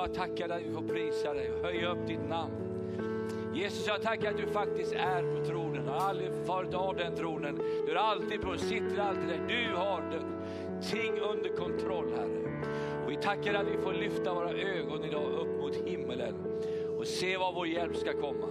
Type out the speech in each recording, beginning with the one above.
Bara tackar dig, vi får prisa dig och höja upp ditt namn. Jesus, jag tackar att du faktiskt är på tronen. Du har aldrig farit av den tronen. Du är alltid på, sitter alltid där. Du har ting under kontroll, Herre. Och vi tackar att vi får lyfta våra ögon idag upp mot himmelen och se var vår hjälp ska komma.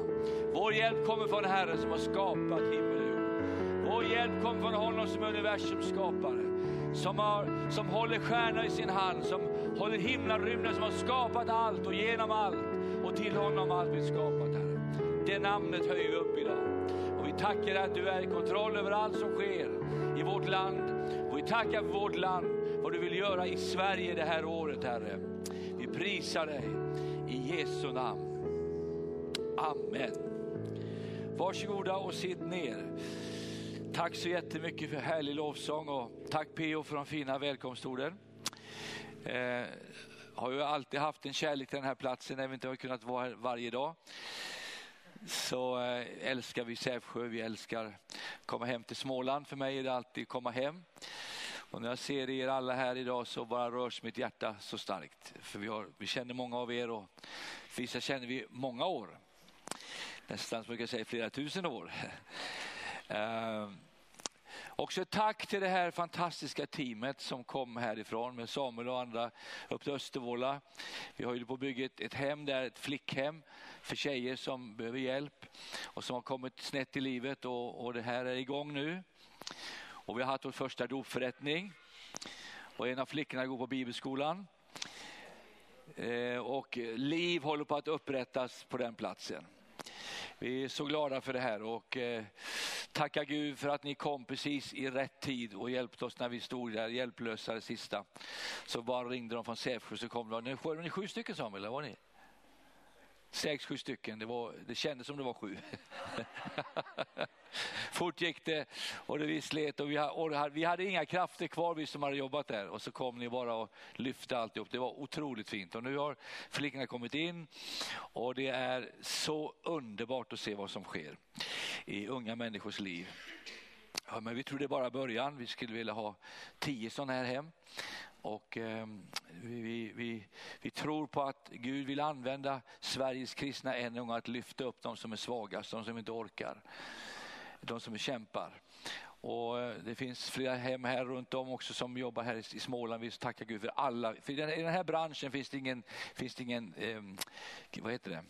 Vår hjälp kommer från Herren som har skapat himmel och jord. Vår hjälp kommer från honom som är universums skapare. Som, har, som håller stjärnor i sin hand, som håller himlarymden, som har skapat allt och genom allt. Och till honom allt vi skapat, Herre. Det namnet höjer vi upp idag. Och vi tackar att du är i kontroll över allt som sker i vårt land. Och vi tackar för vårt land, vad du vill göra i Sverige det här året, Herre. Vi prisar dig i Jesu namn. Amen. Varsågoda och sitt ner. Tack så jättemycket för härlig lovsång och tack PO för de fina välkomstorden. Eh, har ju alltid haft en kärlek till den här platsen, även om vi inte har kunnat vara här varje dag. Så eh, älskar vi Sävsjö, vi älskar komma hem till Småland. För mig är det alltid komma hem. Och när jag ser er alla här idag så bara rörs mitt hjärta så starkt. För vi, har, vi känner många av er och vissa känner vi många år nästan som jag säga flera tusen år. eh, också ett tack till det här fantastiska teamet som kom härifrån med Samuel och andra upp till Östervåla. Vi har ju på bygget ett hem där, ett flickhem för tjejer som behöver hjälp och som har kommit snett i livet och, och det här är igång nu. Och vi har haft vår första dopförrättning och en av flickorna går på bibelskolan. Eh, och liv håller på att upprättas på den platsen. Vi är så glada för det här och eh, tacka Gud för att ni kom precis i rätt tid och hjälpte oss när vi stod där hjälplösa det sista. Så bara ringde de från Sävsjö så kom de. Var ni sju stycken Samuel? Eller var ni? Sex, sju stycken. Det, var, det kändes som det var sju. Fort gick det och det vi slet och vi, och vi hade inga krafter kvar vi som hade jobbat där och så kom ni bara och lyfte alltihop. Det var otroligt fint och nu har flickorna kommit in och det är så underbart att se vad som sker i unga människors liv. Ja, men vi tror det är bara början. Vi skulle vilja ha tio sådana här hem. Och eh, vi, vi, vi, tror på att Gud vill använda Sveriges kristna en gång att lyfta upp de som är svagast, de som inte orkar, de som kämpar. Och eh, det finns flera hem här runt om också som jobbar här i Småland. Vi tackar Gud för alla. För I den här branschen finns det ingen, finns det ingen eh, vad heter det?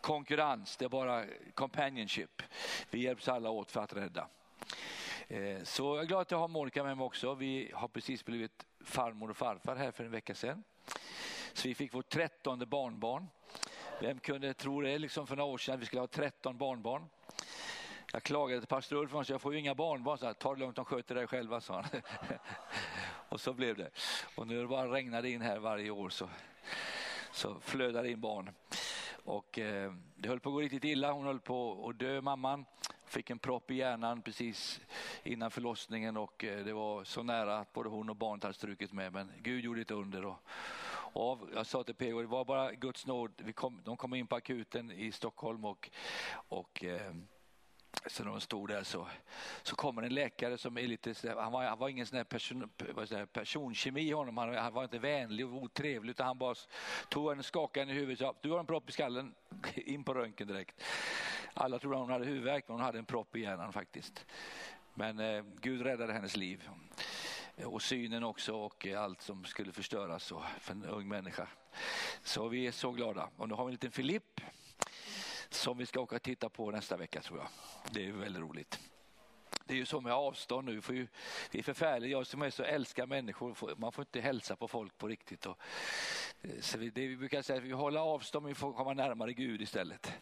konkurrens, det är bara companionship. Vi hjälps alla åt för att rädda. Eh, så jag är glad att jag har Monica med mig också. Vi har precis blivit farmor och farfar här för en vecka sedan. Så vi fick vårt trettonde barnbarn. Vem kunde tro det liksom för några år sedan att vi skulle ha 13 barnbarn? Jag klagade till pastor Ulf och sa jag får ju inga barnbarn. Så här, Ta det lugnt, de sköter det själva, sa han. och så blev det. Och nu bara det in här varje år så, så flödar in barn. Och eh, det höll på att gå riktigt illa. Hon höll på att dö, mamman. Fick en propp i hjärnan precis innan förlossningen och eh, det var så nära att både hon och barnet hade strukit med. Men Gud gjorde ett under. Och, och jag sa till PO, det var bara Guds nåd. Vi kom, de kom in på akuten i Stockholm och, och eh, så när de stod där så, så kommer en läkare som är lite, han var, han var ingen sån här person, säger, personkemi i honom, han, han, var inte vänlig och otrevlig utan han bara tog en skakade henne i huvudet och sa, du har en propp i skallen, in på röntgen direkt. Alla trodde hon hade huvudvärk men hon hade en propp i hjärnan faktiskt. Men eh, Gud räddade hennes liv. Och synen också och allt som skulle förstöras för en ung människa. Så vi är så glada. Och nu har vi en liten Filipp som vi ska åka och titta på nästa vecka tror jag. Det är väldigt roligt. Det är ju så med avstånd nu. För ju, det är förfärligt. Jag som är så älskar människor, man får inte hälsa på folk på riktigt. Och, så vi, det, vi brukar säga att vi håller avstånd, men vi får komma närmare Gud istället.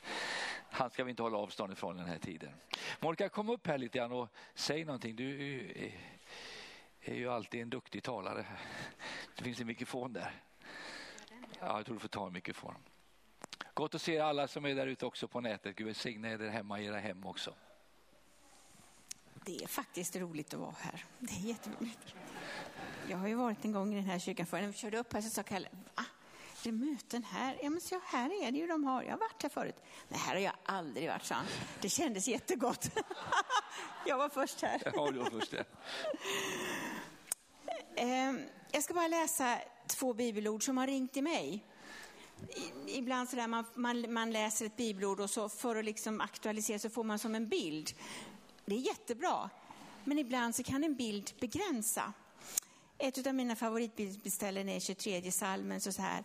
Han ska vi inte hålla avstånd ifrån den här tiden. Monica, kom upp här lite grann och säg någonting. Du är, är ju alltid en duktig talare. Det finns en mikrofon där. Ja, jag tror du får ta en mikrofon. Gott att se alla som är där ute också på nätet. Gud välsigne er hemma i era hem också. Det är faktiskt roligt att vara här. Det är jätteroligt. Jag har ju varit en gång i den här kyrkan förr. När vi körde upp här så sa Kalle, va? Det är möten här? Ja men så här är det ju de har. Jag har varit här förut. Nej, här har jag aldrig varit, så Det kändes jättegott. jag var först här. Ja, du var först här. Ehm, jag ska bara läsa två bibelord som har ringt till mig ibland sådär man, man, man läser ett bibelord och så för att liksom aktualisera så får man som en bild. Det är jättebra, men ibland så kan en bild begränsa. Ett av mina favoritbibelställen är 23 salmen så, så här.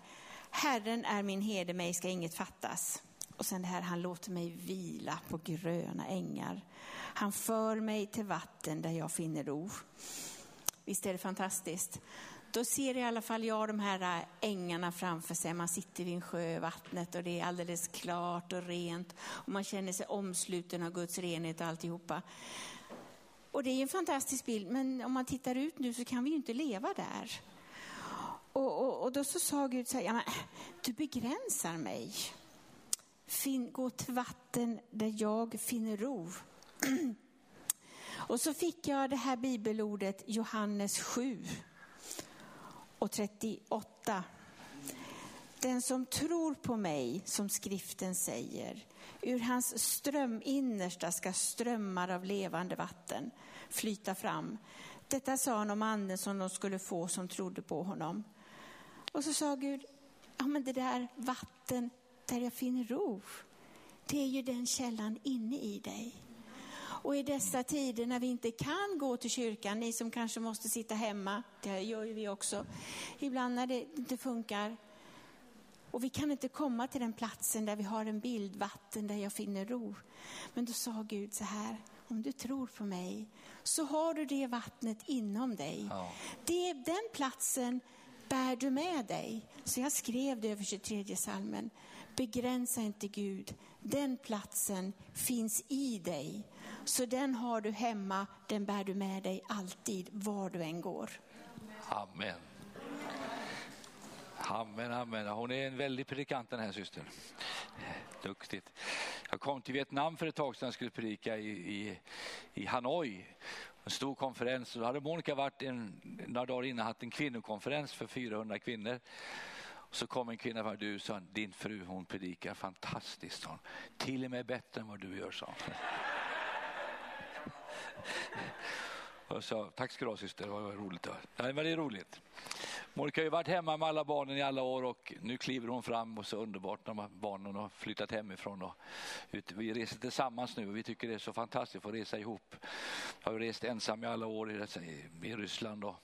Herren är min herde, mig ska inget fattas. Och sen det här, han låter mig vila på gröna ängar. Han för mig till vatten där jag finner ro. Visst är det fantastiskt? Då ser i alla fall jag de här äh, ängarna framför sig. Man sitter vid en sjö, vattnet och det är alldeles klart och rent. Och man känner sig omsluten av Guds renhet och alltihopa. Och det är en fantastisk bild, men om man tittar ut nu så kan vi ju inte leva där. Och, och, och då så sa Gud så här, ja, men, äh, du begränsar mig. Fin, gå till vatten där jag finner ro. och så fick jag det här bibelordet Johannes 7 och 38. Den som tror på mig, som skriften säger, ur hans ström innersta ska strömmar av levande vatten flyta fram. Detta sa han om anden som de skulle få som trodde på honom. Och så sa Gud, ja men det där vatten där jag finner ro, det är ju den källan inne i dig. Och i dessa tider när vi inte kan gå till kyrkan, ni som kanske måste sitta hemma, det gör ju vi också, ibland när det inte funkar, och vi kan inte komma till den platsen där vi har en bild, vatten där jag finner ro. Men då sa Gud så här, om du tror på mig så har du det vattnet inom dig. Ja. Det, den platsen bär du med dig. Så jag skrev det över 23 salmen. Begränsa inte Gud. Den platsen finns i dig. Så den har du hemma, den bär du med dig alltid, var du än går. Amen. Amen, amen. Hon är en väldig predikant den här systern. Duktigt. Jag kom till Vietnam för ett tag sedan och skulle predika i, i, i Hanoi. En stor konferens. Då hade Monica varit en, några dagar innan haft en kvinnokonferens för 400 kvinnor. Så kom en kvinna fram, du sa din fru hon predikar fantastiskt. Sa Till och med bättre än vad du gör sa Och sa, tack ska du ha syster, det var roligt. Det är roligt. Monica har ju varit hemma med alla barnen i alla år och nu kliver hon fram och så underbart när barnen har flyttat hemifrån. Och vi reser tillsammans nu och vi tycker det är så fantastiskt att få resa ihop. Jag har rest ensam i alla år i, i Ryssland. Och,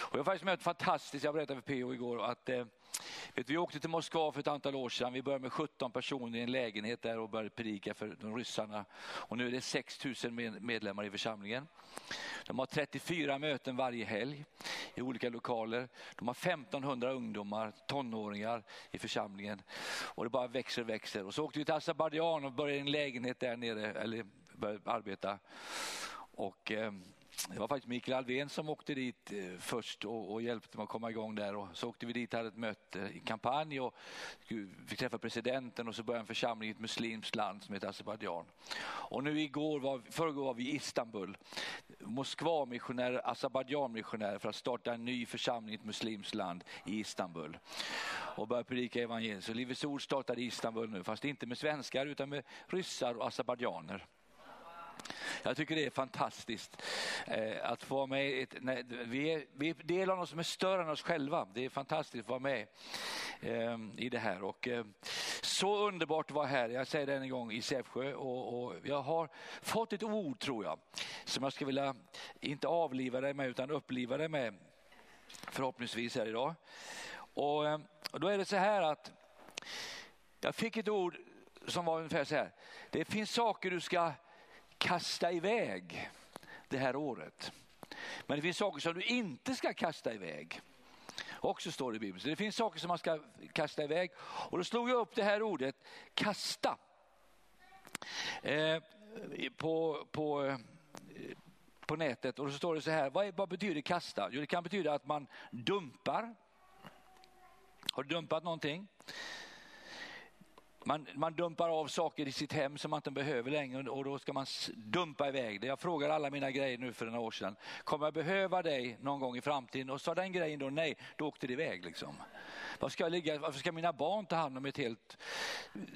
och jag har faktiskt mött fantastiskt, jag berättade för PO igår att eh, Vet, vi åkte till Moskva för ett antal år sedan. Vi började med 17 personer i en lägenhet där och började predika för de ryssarna. Och nu är det 6 000 medlemmar i församlingen. De har 34 möten varje helg i olika lokaler. De har 1500 ungdomar, tonåringar i församlingen. Och det bara växer och växer. Och så åkte vi till Azerbajdzjan och började i en lägenhet där nere, eller började arbeta. Och, eh, det var faktiskt Mikael Alvén som åkte dit eh, först och, och hjälpte mig att komma igång där. Och så åkte vi dit och hade ett möte eh, i kampanj och fick träffa presidenten och så började en församling i ett muslimskt land som heter Azerbajdzjan. Och nu igår var, förrgår var vi i Istanbul. Moskva-missionärer, Azerbajdzjan-missionärer för att starta en ny församling i ett muslimskt land i Istanbul. Och börja predika evangeliet. Så Livets Ord startade i Istanbul nu, fast inte med svenskar utan med ryssar och azerbajdzjaner. Jag tycker det är fantastiskt eh, att få vara med. Ett, nej, vi, är, vi är del av något som är större än oss själva. Det är fantastiskt att vara med eh, i det här. Och, eh, så underbart att vara här. Jag säger det en gång i Sävsjö och, och, jag har fått ett ord tror jag som jag skulle vilja, inte avliva dig med utan uppliva dig med förhoppningsvis här idag. Och, eh, och då är det så här att jag fick ett ord som var ungefär så här. Det finns saker du ska kasta iväg det här året. Men det finns saker som du inte ska kasta iväg. Också står det i Bibeln. Så det finns saker som man ska kasta iväg. Och då slog jag upp det här ordet kasta. Eh, på, på, eh, på nätet och då står det så här, vad, är, vad betyder kasta? Jo det kan betyda att man dumpar. Har du dumpat någonting? Man, man, dumpar av saker i sitt hem som man inte behöver längre och då ska man dumpa iväg det. Jag frågar alla mina grejer nu för några år sedan. Kommer jag behöva dig någon gång i framtiden? Och sa den grejen då nej, då åkte det iväg. Liksom. Vad ska jag ligga, varför ska mina barn ta hand om ett helt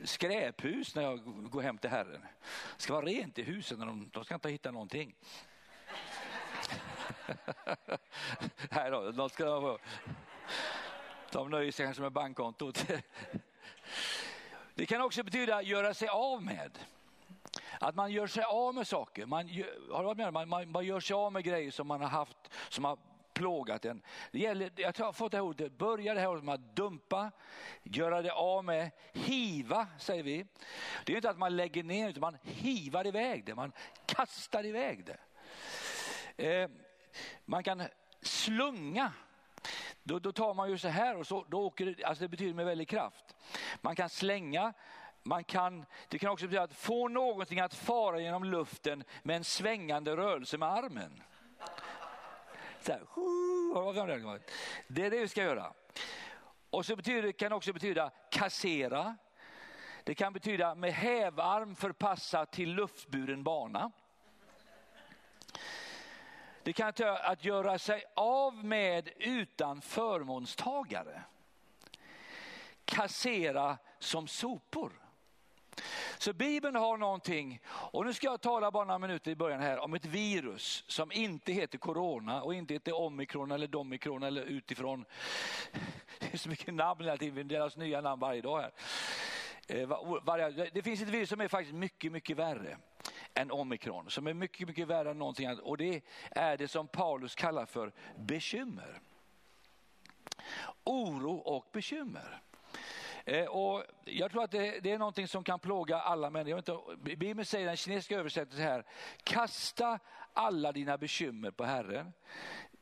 skräphus när jag går hem till Herren? Det ska vara rent i husen, de, de ska inte hitta någonting. nej då, de, ska, de nöjer sig kanske med bankkontot. Det kan också betyda göra sig av med. Att man gör sig av med saker. Man gör, har du varit med? Man, man, man gör sig av med grejer som man har haft, som har plågat en. Det gäller, jag har fått det här ordet, börja det här ordet med att dumpa, göra det av med, hiva säger vi. Det är inte att man lägger ner utan man hivar iväg det, man kastar iväg det. Eh, man kan slunga då, då, tar man ju så här och så, då åker det, alltså det betyder med väldig kraft. Man kan slänga, man kan, det kan också betyda att få någonting att fara genom luften med en svängande rörelse med armen. Så här, det är det vi ska göra. Och så betyder, kan också betyda kassera. Det kan betyda med hävarm förpassa till luftburen bana. Det kan ta att göra sig av med utan förmånstagare. Kassera som sopor. Så Bibeln har någonting, och nu ska jag tala bara några minuter i början här om ett virus som inte heter corona och inte heter omikron eller domikron eller utifrån. Det är så mycket namn hela tiden, deras nya namn varje dag här. Eh, det finns ett virus som är faktiskt mycket, mycket värre än omikron, som är mycket, mycket värre än någonting annat. Och det är det som Paulus kallar för bekymmer. Oro och bekymmer. Eh, och jag tror att det, det, är någonting som kan plåga alla människor. Bibeln säger den kinesiska översättningen så här, kasta alla dina bekymmer på Herren.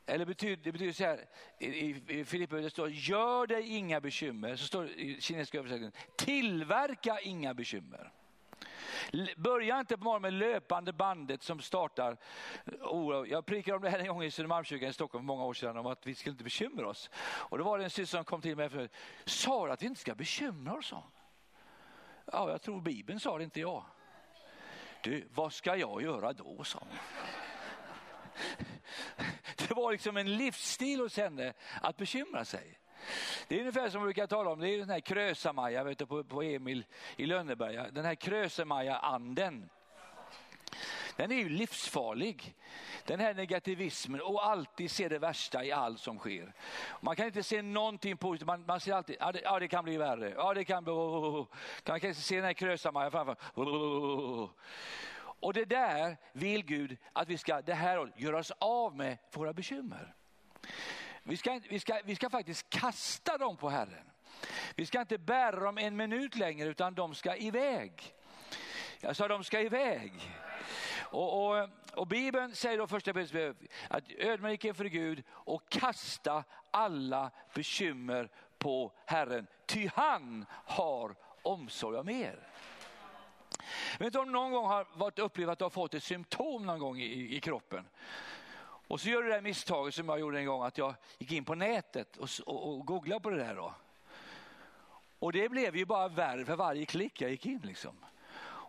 Eller betyder, det betyder så här, i, i det står gör dig inga bekymmer, så står det i kinesiska översättningen, tillverka inga bekymmer. Börja inte på morgonen med löpande bandet som startar. Oh, jag prickade om det här en gång i Södermalmskyrkan i Stockholm för många år sedan om att vi skulle inte bekymra oss. Och då var det en syster som kom till mig och sa att vi inte ska bekymra oss. Ja, jag tror Bibeln sa det, inte jag. Du, vad ska jag göra då? sa hon. Det var liksom en livsstil hos henne att bekymra sig. Det är ungefär som vi brukar tala om, det är den här Krösa-Maja vet du, på, på Emil i Lönneberga. Den här Krösa-Maja-anden. Den är ju livsfarlig. Den här negativismen och alltid se det värsta i allt som sker. Man kan inte se någonting positivt, man, man ser alltid, ja det, ja det, kan bli värre, ja det kan bli, oh, oh. oh, oh. man kan inte se den här Krösa-Maja framför. Oh, oh, och det där vill Gud att vi ska, det här göra oss av med våra bekymmer. Vi ska, vi, ska, vi ska faktiskt kasta dem på Herren. Vi ska inte bära dem en minut längre utan de ska iväg. Jag sa de ska iväg. Och, och, och Bibeln säger då första brevet att ödmjuka inför Gud och kasta alla bekymmer på Herren. Ty han har omsorg om er. Jag vet inte om någon gång har varit upplevt att du har fått ett symptom någon gång i, i kroppen. Och så gör du det där misstaget som jag gjorde en gång att jag gick in på nätet och, och, och googlade på det där. Då. Och det blev ju bara värre för varje klick jag gick in. Liksom.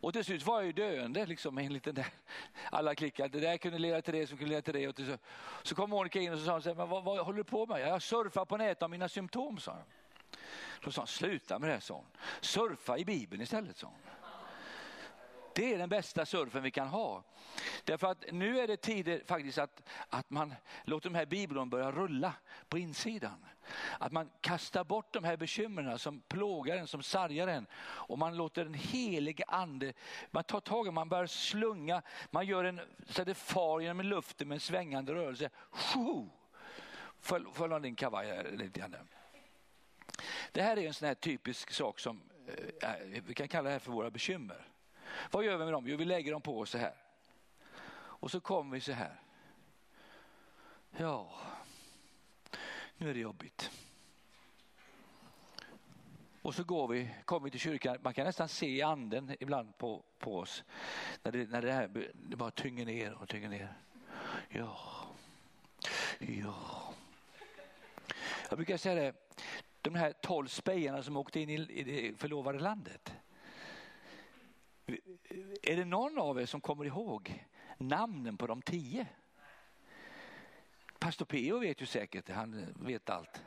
Och till slut var jag ju döende liksom, en liten där, alla klickar. Det där kunde leda till det som kunde leda till det. Och till så, så kom Monica in och så sa hon, men vad, vad håller du på med? Jag surfar på nätet om mina symptom, sa hon. Då sa hon, sluta med det, sa hon. Surfa i Bibeln istället, sa hon. Det är den bästa surfen vi kan ha. Därför att nu är det tider faktiskt att, att man låter de här bibeln börja rulla på insidan. Att man kastar bort de här bekymren som plågar en, som sargar en. Och man låter den helige ande, man tar tag i man börjar slunga, man gör en, så det far genom luften med en svängande rörelse. Följ din kavaj lite grann. Det här är en sån här typisk sak som eh, vi kan kalla det här för våra bekymmer. Vad gör vi med dem? Jo, vi lägger dem på oss så här. Och så kommer vi så här. Ja, nu är det jobbigt. Och så går vi, kommer vi till kyrkan. Man kan nästan se anden ibland på, på oss. När det, när det här det bara tynger ner och tynger ner. Ja, ja. Jag brukar säga det, de här tolv spejarna som åkte in i det förlovade landet. Är det någon av er som kommer ihåg namnen på de tio? Pastor Peo vet ju säkert, han vet allt.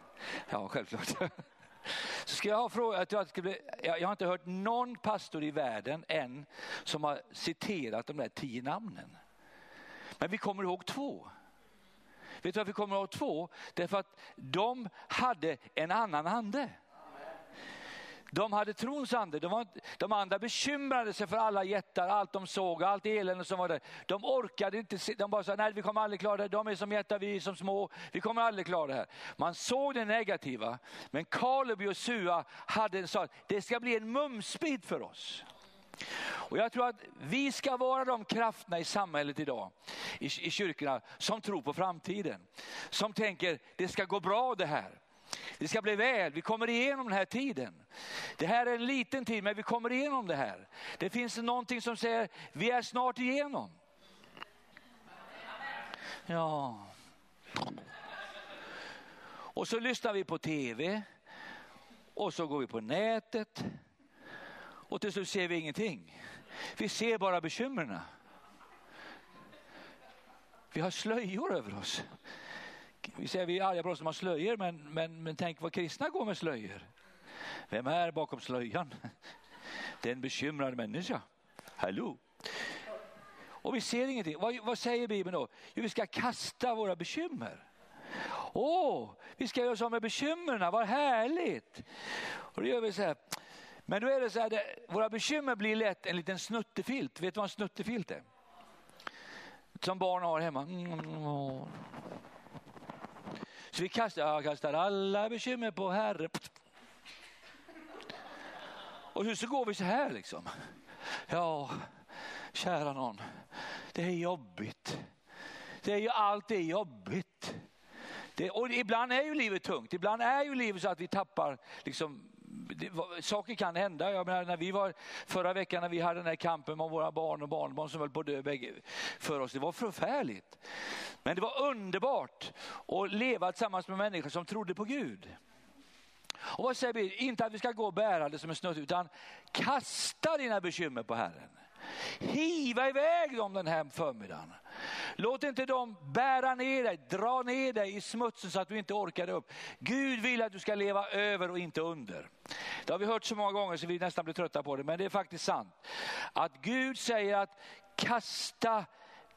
Ja, självklart. Så ska jag, ha fråga, jag, ska bli, jag har inte hört någon pastor i världen än som har citerat de där tio namnen. Men vi kommer ihåg två. Vet du varför vi kommer ihåg två? Därför att de hade en annan ande. De hade trons ande. De, var, de andra bekymrade sig för alla jättar, allt de såg, allt elände som var där. De orkade inte, se, de bara sa nej vi kommer aldrig klara det, de är som jättar, vi är som små, vi kommer aldrig klara det här. Man såg det negativa, men Kaleb och Josua hade sagt det ska bli en mumsbit för oss. Och jag tror att vi ska vara de krafterna i samhället idag, i, i kyrkorna, som tror på framtiden. Som tänker det ska gå bra det här. Det ska bli väl, vi kommer igenom den här tiden. Det här är en liten tid men vi kommer igenom det här. Det finns någonting som säger vi är snart igenom. Ja. Och så lyssnar vi på tv och så går vi på nätet och till slut ser vi ingenting. Vi ser bara bekymren. Vi har slöjor över oss. Vi säger vi är arga på oss som har slöjor, men, men, men tänk vad kristna går med slöjor. Vem är bakom slöjan? Det är en bekymrad människa. Hallå? Och vi ser ingenting. Vad, vad säger Bibeln då? Jo, vi ska kasta våra bekymmer. Åh, oh, vi ska göra oss av med bekymren, vad härligt. Och då gör vi så här. Men då är det så här, det, våra bekymmer blir lätt en liten snuttefilt. Vet du vad en snuttefilt är? Som barn har hemma. Mm, mm, mm så vi kastar, jag kastar alla bekymmer på Herre. Och så går vi så här liksom. Ja, kära någon, det är jobbigt. Det är ju allt är jobbigt. Det, och ibland är ju livet tungt. Ibland är ju livet så att vi tappar liksom, det, saker kan hända. Jag menar, när vi var förra veckan när vi hade den här kampen med våra barn och barnbarn som höll på att dö bägge för oss. Det var förfärligt. Men det var underbart att leva tillsammans med människor som trodde på Gud. Och vad säger vi? Inte att vi ska gå och bära det som en snutt utan kasta dina bekymmer på Herren. Hiva iväg dem den här förmiddagen. Låt inte dem bära ner dig, dra ner dig i smutsen så att du inte orkar upp. Gud vill att du ska leva över och inte under. Det har vi hört så många gånger så vi nästan blir trötta på det, men det är faktiskt sant. Att Gud säger att kasta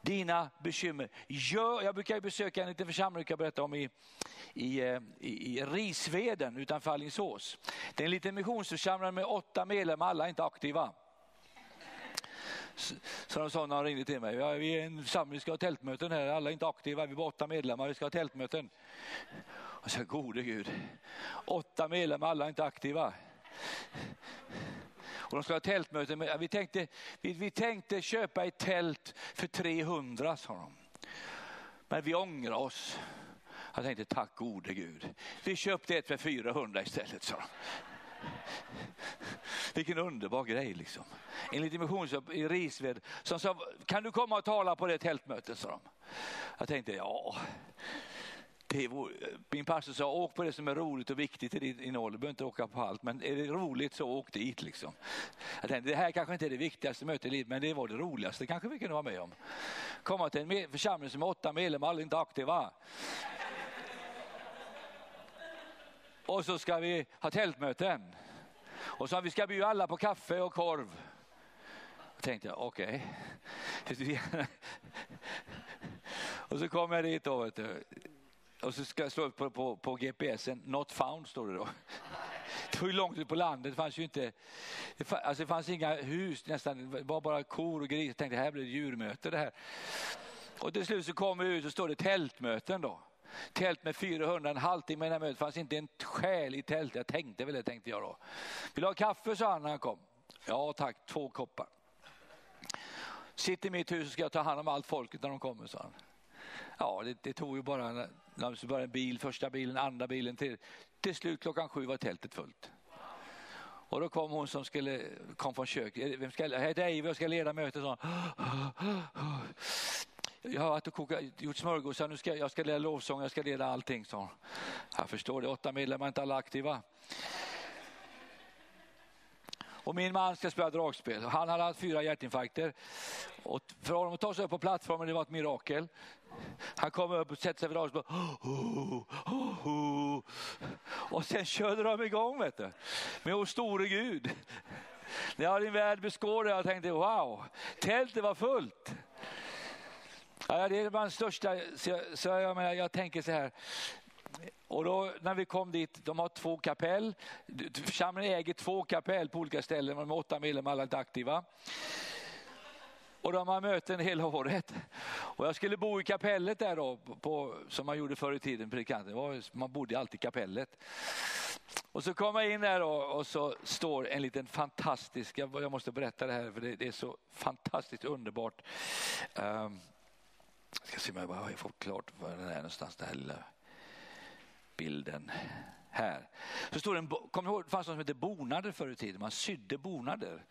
dina bekymmer. Gör, jag brukar besöka en liten församling, jag berätta om i, i, eh, i, i Risveden utanför Alingsås. Det är en liten missionsförsamling med åtta medlemmar, alla är inte aktiva. Så de sa när de ringde till mig, ja, vi är en församling, vi ska ha tältmöten här, alla är inte aktiva, vi är bara åtta medlemmar, vi ska ha tältmöten. Och så gode Gud, åtta medlemmar, alla är inte aktiva. Och de ska ha tältmöten, vi tänkte, vi, vi tänkte köpa ett tält för 300 sa de. Men vi ångrar oss. Jag tänkte tack gode Gud. Vi köpte ett för 400 istället sa de. Vilken underbar grej liksom. En liten missionsjobb i Risved som sa, kan du komma och tala på det tältmötet? sa de. Jag tänkte, ja. Det vore, min pastor sa, åk på det som är roligt och viktigt i ditt innehåll. Du behöver inte åka på allt, men är det roligt så åk dit. Liksom. Jag tänkte, det här kanske inte är det viktigaste mötet i livet, men det var det roligaste kanske vi kunde vara med om. Komma till en församling som är åtta medlemmar, alla inte aktiva. Och så ska vi ha tältmöten. Och så vi ska bjuda alla på kaffe och korv. Då tänkte jag, okej. Okay. och så kom jag dit då. Och så ska jag slå upp på, på, på GPSen, not found står det då. Det var ju långt ut på landet, det fanns ju inte, det fanns, alltså det fanns inga hus nästan, det var bara kor och grisar. Jag tänkte, här blir det djurmöte det här. Och till slut så kommer vi ut och står det tältmöten då. Tält med 400, en halvtimme innan mötet fanns inte en själ i tältet. Jag tänkte väl det, tänkte jag då. Vill du ha kaffe, sa han när han kom. Ja tack, två koppar. Sitt i mitt hus så ska jag ta hand om allt folket när de kommer, sa han. Ja, det, det tog ju bara, bara en bil, första bilen, andra bilen. Till, till slut klockan sju var tältet fullt. Och då kom hon som skulle, kom från köket. Vem ska, jag heter Eivor, jag ska leda mötet. Sa jag har varit och kokat, gjort smörgåsar, nu ska jag ska leda lovsång, jag ska leda allting. Så. Jag förstår det, åtta medlemmar, inte alla aktiva. Och min man ska spela dragspel. Han hade haft fyra hjärtinfarkter. Och för honom att ta sig upp på plattformen det var ett mirakel. Han kommer upp och sätter sig vid dragspelet. Och sen körde de igång vet du. med O store Gud. När jag din värld beskådade jag tänkte wow, tältet var fullt. Ja, det är bland största, så, jag, så jag, menar, jag tänker så här, Och då när vi kom dit, de har två kapell, församlingen äger två kapell på olika ställen, de är åtta medlemmar, alla är aktiva. Och de har möten hela året. Och jag skulle bo i kapellet där då, på, som man gjorde förr i tiden, predikanten. Man bodde alltid i kapellet. Och så kom jag in där då, och så står en liten fantastisk, jag måste berätta det här för det, det är så fantastiskt underbart. Um, jag ska se om jag bara har fått klart var den är någonstans, den här lilla bilden. Här. Så står det en, kom ihåg, det fanns något som hette bonader förr i tiden, man sydde bonader.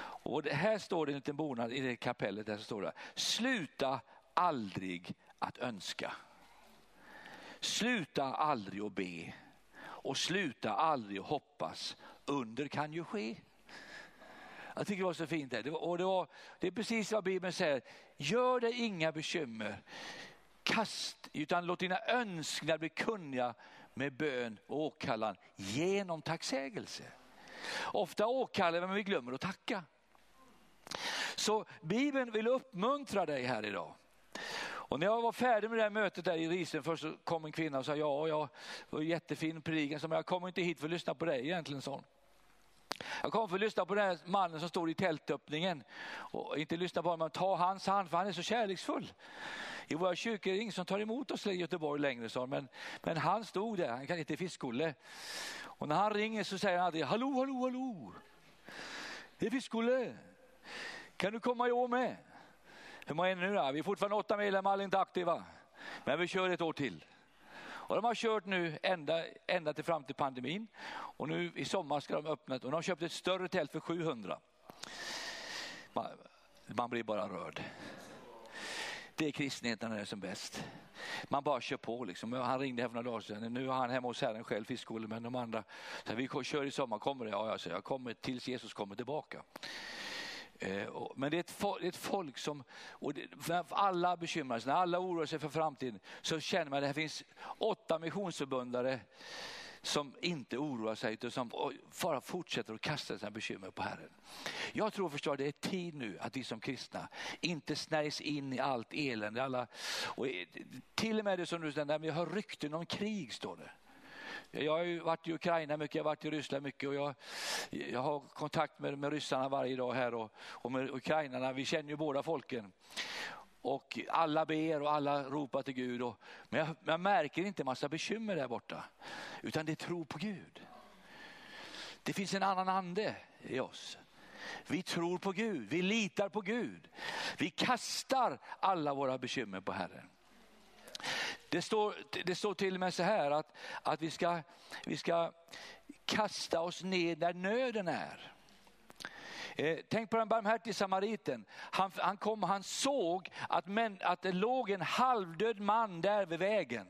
Och det, här står det en liten bonad i det kapellet, där står det, sluta aldrig att önska. Sluta aldrig att be och sluta aldrig att hoppas. Under kan ju ske. Jag tycker det var så fint. Det, var, och det, var, det är precis vad Bibeln säger. Gör dig inga bekymmer. Kast, utan låt dina önskningar bli kunniga med bön och åkallan genom tacksägelse. Ofta åkallar vi men vi glömmer att tacka. Så Bibeln vill uppmuntra dig här idag. Och när jag var färdig med det här mötet där i Risen först så kom en kvinna och sa ja, ja, det var jättefin predikan, men jag kommer inte hit för att lyssna på dig egentligen. Sån. Jag kom för att lyssna på den här mannen som står i tältöppningen. Och inte lyssna på honom, men ta hans hand för han är så kärleksfull. I våra kyrkor är det ingen som tar emot oss i Göteborg längre, sa men, men han stod där, han kan inte Fiskolle. Och när han ringer så säger han alltid, hallå, hallå, hallå. Det är Fiskolle. Kan du komma i år med? Hur många är det nu då? Vi är fortfarande åtta medlemmar, alla inte aktiva. Men vi kör ett år till. Och de har kört nu ända, ända till fram till pandemin. Och nu i sommar ska de öppna och de har köpt ett större tält för 700. Man, man blir bara rörd. Det är kristenheten när det är som bäst. Man bara kör på liksom. Han ringde här för några dagar sedan. Nu är han hemma hos Herren själv, fiskskolan, men de andra. Så vi kör i sommar, kommer det? Ja, jag säger, jag kommer tills Jesus kommer tillbaka. Eh, men det är, ett, ett folk som, och det, alla bekymrar sig, när alla oroar sig för framtiden så känner man att det finns åtta missionsförbundare som inte oroar sig utan som bara fortsätter att kasta sina bekymmer på Herren. Jag tror förstår det är tid nu att vi som kristna inte snärjs in i allt elände. Alla, och till och med det som du säger, jag har rykten om krig står det. Jag har ju varit i Ukraina mycket, jag har varit i Ryssland mycket och jag, jag har kontakt med, med ryssarna varje dag här och, och med ukrainarna. Vi känner ju båda folken. Och alla ber och alla ropar till Gud. Och, men jag, jag märker inte en massa bekymmer där borta. Utan det är tro på Gud. Det finns en annan ande i oss. Vi tror på Gud, vi litar på Gud. Vi kastar alla våra bekymmer på Herren. Det står, det står till och med så här att, att vi, ska, vi ska kasta oss ner där nöden är. Eh, tänk på den barmhärtige samariten. Han, han kom och han såg att, män, att det låg en halvdöd man där vid vägen.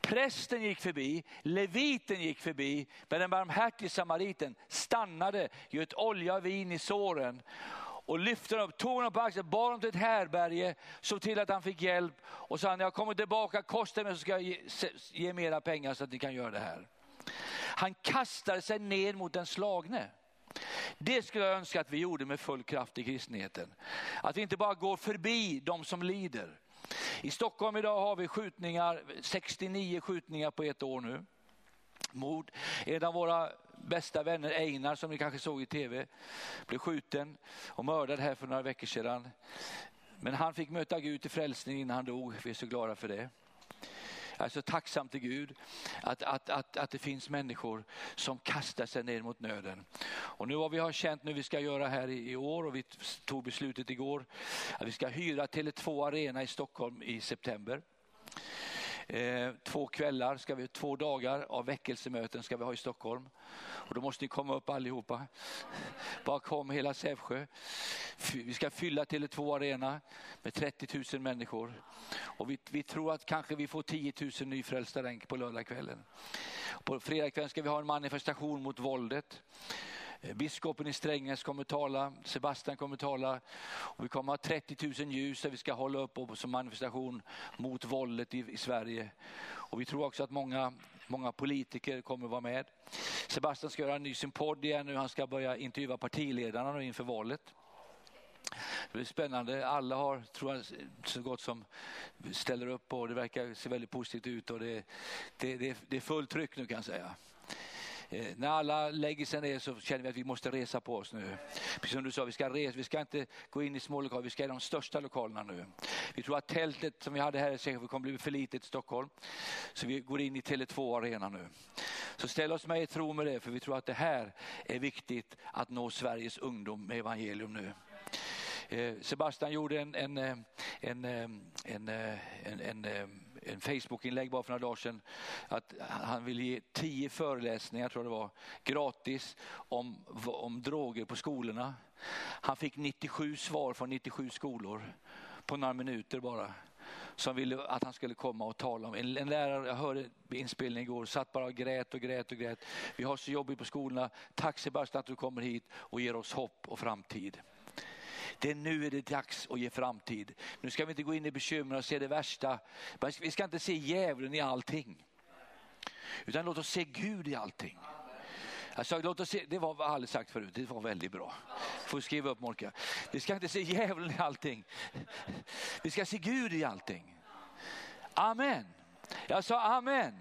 Prästen gick förbi, leviten gick förbi, men den barmhärtige samariten stannade, göt olja och vin i såren och lyfte honom upp, tog honom på axeln, bar honom till ett härberge, såg till att han fick hjälp och sa när jag kommer tillbaka, kosta mig så ska jag ge, ge mera pengar så att ni kan göra det här. Han kastade sig ner mot den slagne. Det skulle jag önska att vi gjorde med full kraft i kristenheten. Att vi inte bara går förbi de som lider. I Stockholm idag har vi skjutningar, 69 skjutningar på ett år nu. Mord. En av våra bästa vänner Einar som ni kanske såg i tv blev skjuten och mördad här för några veckor sedan. Men han fick möta Gud till frälsning innan han dog. Vi är så glada för det. Jag är så tacksam till Gud att, att, att, att det finns människor som kastar sig ner mot nöden. Och nu har vi har känt nu vi ska göra här i, i år och vi tog beslutet igår att vi ska hyra Tele2 Arena i Stockholm i september. Eh, två kvällar, ska vi, två dagar av väckelsemöten ska vi ha i Stockholm. Och då måste ni komma upp allihopa. Bara kom hela Sävsjö. Vi ska fylla Tele2 Arena med 30 000 människor. Och vi, vi tror att kanske vi får 10 000 nyfrälsta på lördagskvällen. På fredagskvällen ska vi ha en manifestation mot våldet. Eh, biskopen i Strängnäs kommer tala, Sebastian kommer tala och vi kommer ha 30 000 ljus där vi ska hålla upp som manifestation mot våldet i, i Sverige. Och vi tror också att många, många politiker kommer vara med. Sebastian ska göra en ny sin podd igen nu, han ska börja intervjua partiledarna nu inför valet. Det blir spännande. Alla har, tror jag, så gott som ställer upp och det verkar se väldigt positivt ut och det, det, det, det är fullt tryck nu kan jag säga. Eh, när alla lägger sig ner så känner vi att vi måste resa på oss nu. Precis som du sa, vi ska, resa, vi ska inte gå in i små lokaler, vi ska i de största lokalerna nu. Vi tror att tältet som vi hade här i Säkert kommer bli för litet i Stockholm. Så vi går in i Tele2 Arena nu. Så ställ oss med i tro med det, för vi tror att det här är viktigt att nå Sveriges ungdom med evangelium nu. Eh, Sebastian gjorde en, en, eh, en, en, en, Facebookinlägg bara för några dagar sedan att han ville ge tio föreläsningar, tror jag det var, gratis om, om droger på skolorna. Han fick 97 svar från 97 skolor på några minuter bara som ville att han skulle komma och tala om. En, en lärare, jag hörde inspelningen igår, satt bara och grät och grät och grät. Vi har så jobbigt på skolorna. Tack Sebastian att du kommer hit och ger oss hopp och framtid. Det är nu är det dags att ge framtid. Nu ska vi inte gå in i bekymmer och se det värsta. Vi ska inte se djävulen i allting. Utan låt oss se Gud i allting. Alltså, låt oss se, det var aldrig sagt förut, det var väldigt bra. Får skriva upp Morka. Vi ska inte se djävulen i allting. Vi ska se Gud i allting. Amen. Jag sa amen.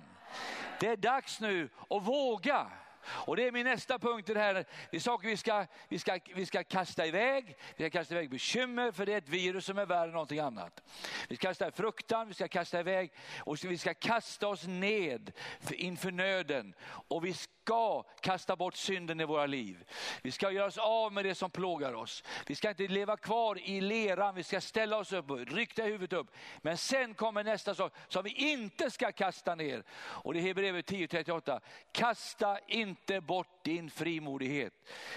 Det är dags nu att våga. Och det är min nästa punkt i det här. Det är saker vi ska, vi, ska, vi ska kasta iväg. Vi ska kasta iväg bekymmer för det är ett virus som är värre än någonting annat. Vi ska kasta fruktan, vi ska kasta iväg och vi ska kasta oss ned inför nöden. Och vi ska kasta bort synden i våra liv. Vi ska göra oss av med det som plågar oss. Vi ska inte leva kvar i leran, vi ska ställa oss upp, rykta huvudet upp. Men sen kommer nästa sak som vi inte ska kasta ner. Och det är Hebreerbrevet 10.38. Kasta inte inte bort din frimodighet,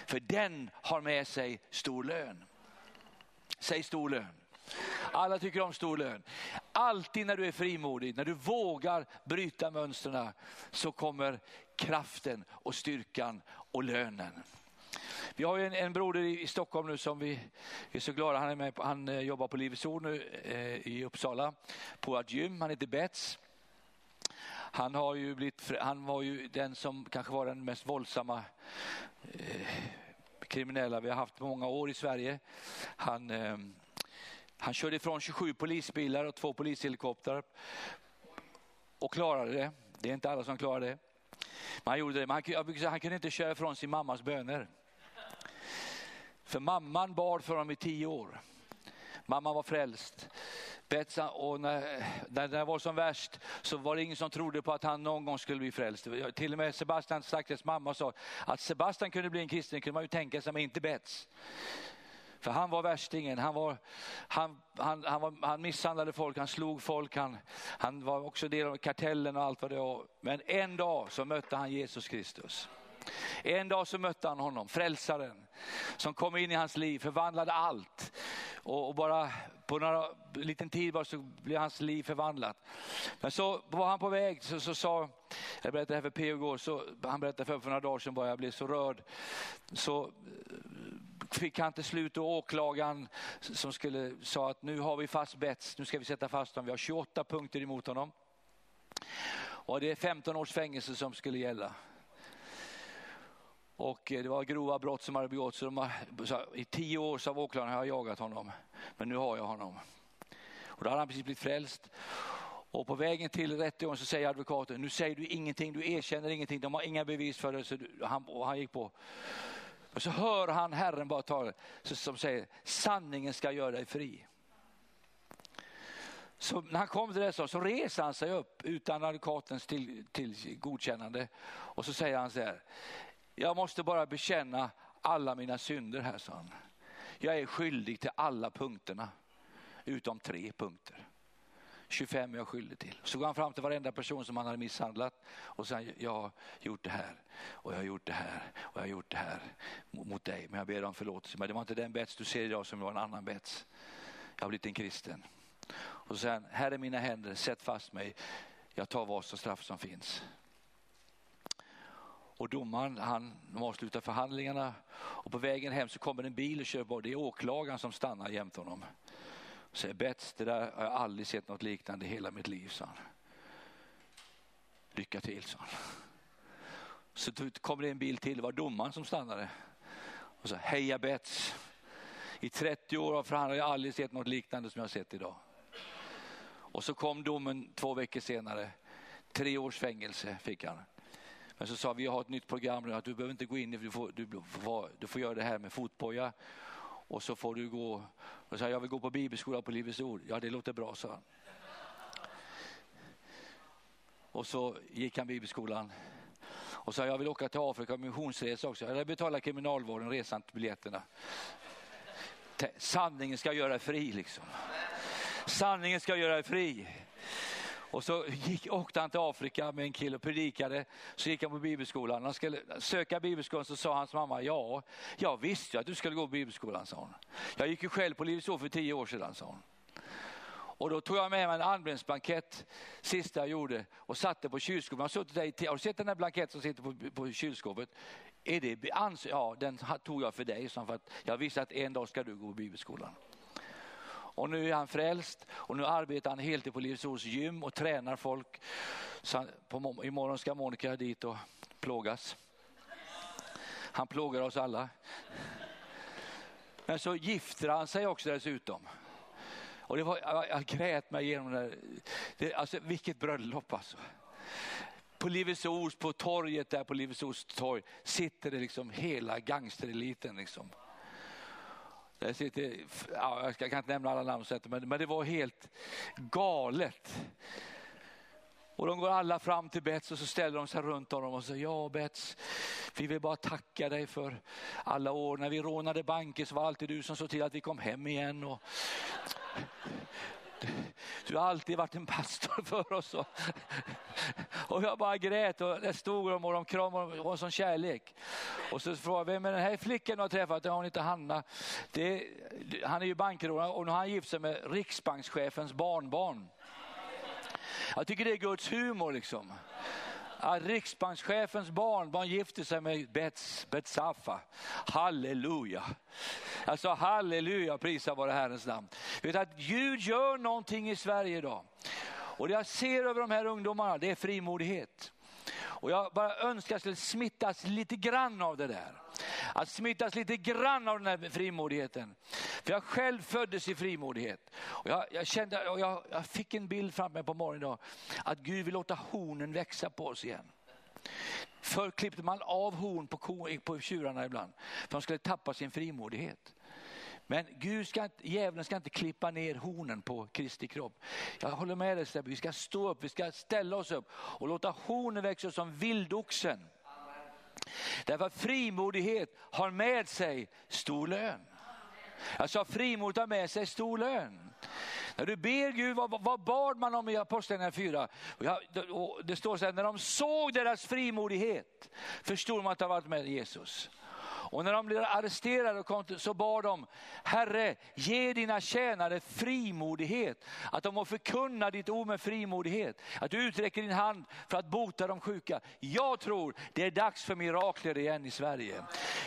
för den har med sig stor lön. Säg stor lön. Alla tycker om stor lön. Alltid när du är frimodig, när du vågar bryta mönstren så kommer kraften och styrkan och lönen. Vi har en, en broder i, Stockholm nu som vi är så glada han är med Han eh, jobbar på Livets Ord nu eh, i Uppsala på ett gym. Han heter Bets. Han, har ju blivit, han var ju den som kanske var den mest våldsamma eh, kriminella vi har haft många år i Sverige. Han, eh, han körde ifrån 27 polisbilar och två polishelikoptrar och klarade det. Det är inte alla som klarar det. Men han gjorde det. Men han, säga, han kunde inte köra ifrån sin mammas böner. För mamman bad för honom i tio år. Mamman var frälst. Betsa, och när, när det var som värst så var det ingen som trodde på att han någon gång skulle bli frälst. Till och med Sebastian Stackes mamma sa att Sebastian kunde bli en kristen kunde man ju tänka sig, men inte Bets. För han var värstingen, han, var, han, han, han, var, han misshandlade folk, han slog folk, han, han var också del av kartellen och allt vad det var. Men en dag så mötte han Jesus Kristus. En dag så mötte han honom, frälsaren, som kom in i hans liv, förvandlade allt. Och, och bara på några liten tid bara så blev hans liv förvandlat. Men så var han på väg, så, så sa, jag berättade det här för P.O. igår, så, han berättade för, för några dagar sedan bara, jag blev så rörd. Så eh, fick han till slut och åklagaren som skulle, sa att nu har vi fast bets, nu ska vi sätta fast honom. Vi har 28 punkter emot honom. Och det är 15 års fängelse som skulle gälla. Och eh, det var grova brott som hade begåtts. Så I tio år sa åklagaren har jag jagat honom, men nu har jag honom. Och då hade han precis blivit frälst. Och på vägen till rättegången så säger advokaten, nu säger du ingenting, du erkänner ingenting, de har inga bevis för det. Så han, och han gick på. Och så hör han Herren bara tala som säger, sanningen ska göra dig fri. Så när han kom till det så, så reser han sig upp utan advokatens till, till godkännande och så säger han så här, jag måste bara bekänna alla mina synder här, sa han. Jag är skyldig till alla punkterna, utom tre punkter. 25 är jag skyldig till. Så går han fram till varenda person som han hade misshandlat och säger, jag har gjort det här och jag har gjort det här och jag har gjort det här mot dig. Men jag ber om förlåtelse. Men det var inte den bets du ser idag som var en annan bets. Jag har blivit en kristen. Och sen, här är mina händer, sätt fast mig. Jag tar vad som straff som finns. Och domaren han avslutar förhandlingarna och på vägen hem så kommer en bil och kör på. Det är åklagaren som stannar jämte honom. Och säger Bets, det där har jag aldrig sett något liknande i hela mitt liv, sa han. Lycka till, sa han. Så kommer det en bil till, det var domaren som stannade. Och sa, heja Bets. I 30 år för han har jag aldrig sett något liknande som jag har sett idag. Och så kom domen två veckor senare. Tre års fängelse fick han. Men så sa vi har ett nytt program nu att du behöver inte gå in, du får, du, får, du får göra det här med fotboja och så får du gå. Och sa, jag vill gå på bibelskola på Livets Ord. Ja det låter bra sa han. Och så gick han bibelskolan och så sa jag vill åka till Afrika missionsresa också. Jag betalar kriminalvården resan till biljetterna. Sanningen ska göra dig fri liksom. Sanningen ska göra dig fri. Och så gick, åkte han till Afrika med en kille och predikade. Så gick han på bibelskolan. Han skulle söka bibelskolan så sa hans mamma, ja, jag visste ju att du skulle gå på bibelskolan, sa hon. Jag gick ju själv på Livets Ord för tio år sedan, sa hon. Och då tog jag med mig en anbränningsblankett, sista jag gjorde, och satte på kylskåpet. Jag har, suttit där i, har du sett den där blanketten som sitter på, på kylskåpet? Är det, ja, den tog jag för dig, för att jag visste att en dag ska du gå på bibelskolan. Och nu är han frälst och nu arbetar han heltid på Livets Ords gym och tränar folk. Så på, imorgon ska Monica dit och plågas. Han plågar oss alla. Men så gifter han sig också dessutom. Och det var, jag, jag grät mig igenom det. det alltså, vilket bröllop alltså. På Livets Ords, på torget där på Livets Ords torg sitter det liksom hela gangstereliten. Liksom. Där sitter, ja, jag kan inte nämna alla namn, men, men det var helt galet. Och de går alla fram till Bets och så ställer de sig runt honom och säger, ja Bets, vi vill bara tacka dig för alla år. När vi rånade banker så var det alltid du som såg till att vi kom hem igen. Och du har alltid varit en pastor för oss. Och jag bara grät och där stod de och de kramade och en sån kärlek. Och så frågade jag, vem är den här flickan du har träffat? Ja, hon heter Hanna. Det, han är ju bankrånare och nu har han gift sig med riksbankschefens barnbarn. Jag tycker det är Guds humor liksom att riksbankschefens barnbarn gifte sig med Bets, Betsafa. Halleluja. Alltså halleluja, prisa vare Herrens namn. Vet att Gud gör någonting i Sverige idag. Och det jag ser över de här ungdomarna, det är frimodighet. Och jag bara önskar att jag skulle smittas lite grann av det där. Att smittas lite grann av den här frimodigheten. För jag själv föddes i frimodighet. Och jag, jag kände, och jag, jag, fick en bild framför mig på morgonen idag, att Gud vill låta hornen växa på oss igen. Förr klippte man av horn på, ko, på tjurarna ibland, för de skulle tappa sin frimodighet. Men Gud ska inte, djävulen ska inte klippa ner hornen på Kristi kropp. Jag håller med dig Stebbe, vi ska stå upp, vi ska ställa oss upp och låta hornen växa som vildoxen. Därför att frimodighet har med sig stor lön. Jag sa frimodigt har med sig stor lön. När du ber Gud, vad, vad bad man om i Apostlagärningarna 4? det står så här, när de såg deras frimodighet förstod de att de varit med Jesus. Och när de blev arresterade kom, så bad de, Herre ge dina tjänare frimodighet, att de må förkunna ditt ord med frimodighet. Att du uträcker din hand för att bota de sjuka. Jag tror det är dags för mirakler igen i Sverige.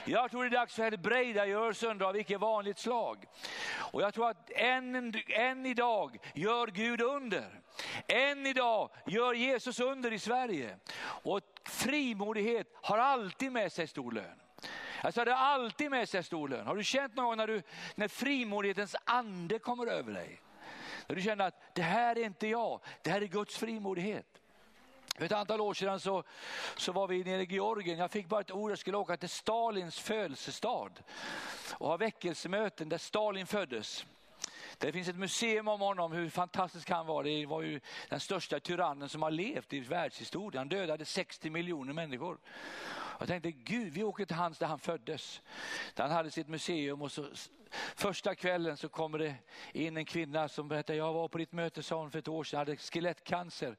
Jag tror det är dags för helbrägdagörelsen av icke vanligt slag. Och jag tror att än, än idag gör Gud under. Än idag gör Jesus under i Sverige. Och frimodighet har alltid med sig stor lön. Alltså det alltid med sig stor lön. Har du känt någon gång när, du, när frimodighetens ande kommer över dig? När du känner att det här är inte jag, det här är Guds frimodighet. För ett antal år sedan så, så var vi nere i Georgien. Jag fick bara ett ord, jag skulle åka till Stalins födelsestad och ha väckelsemöten där Stalin föddes. Det finns ett museum om honom, hur fantastisk han var. Det var ju den största tyrannen som har levt i världshistorien. Han dödade 60 miljoner människor. Jag tänkte, Gud, vi åker till hans där han föddes. Där han hade sitt museum och så första kvällen så kommer det in en kvinna som berättar, jag var på ditt möte sa hon för ett år sedan, jag hade skelettcancer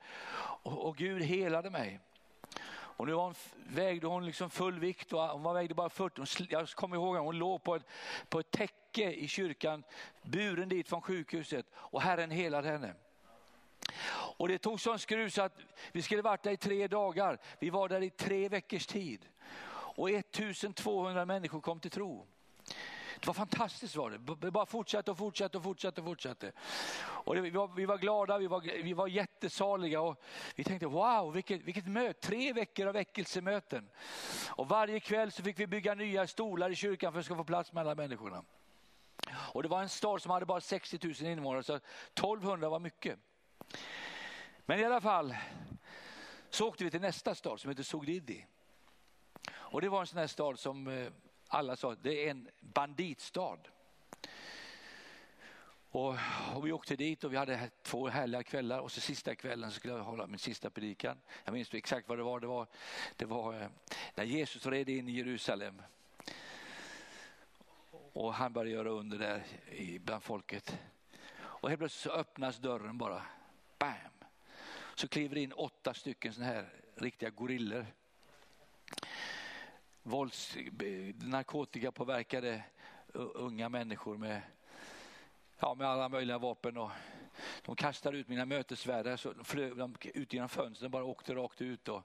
och, och Gud helade mig. Och nu hon, vägde hon liksom full vikt och hon var vägde bara 40. Hon, jag kommer ihåg att hon låg på ett, på ett täcke i kyrkan, buren dit från sjukhuset och Herren helade henne. Och det tog sån skruv så att vi skulle varit där i tre dagar. Vi var där i tre veckors tid. Och 1200 människor kom till tro. Det var fantastiskt var det. Det bara fortsatte och fortsatte och fortsatte och fortsatte. Och det, vi, var, vi var glada, vi var, vi var jättesaliga och vi tänkte wow vilket, vilket möte, tre veckor av väckelsemöten. Och varje kväll så fick vi bygga nya stolar i kyrkan för att få plats med alla människorna. Och det var en stad som hade bara 60 000 invånare så 1200 var mycket. Men i alla fall så åkte vi till nästa stad som heter Sogdidi. Och det var en sån här stad som eh, alla sa, det är en banditstad. Och, och, vi åkte dit och vi hade två härliga kvällar och så sista kvällen så skulle jag hålla min sista predikan. Jag minns exakt vad det var. Det var, det var eh, när Jesus red in i Jerusalem. Och han började göra under där bland folket. Och helt plötsligt så öppnas dörren bara. Bam! Så kliver in åtta stycken sådana här riktiga gorillor. Vålds, eh, narkotikapåverkade unga människor med ja, med alla möjliga vapen. Och de kastade ut mina mötesvärdar så flög de ut genom fönstren bara åkte rakt ut. Och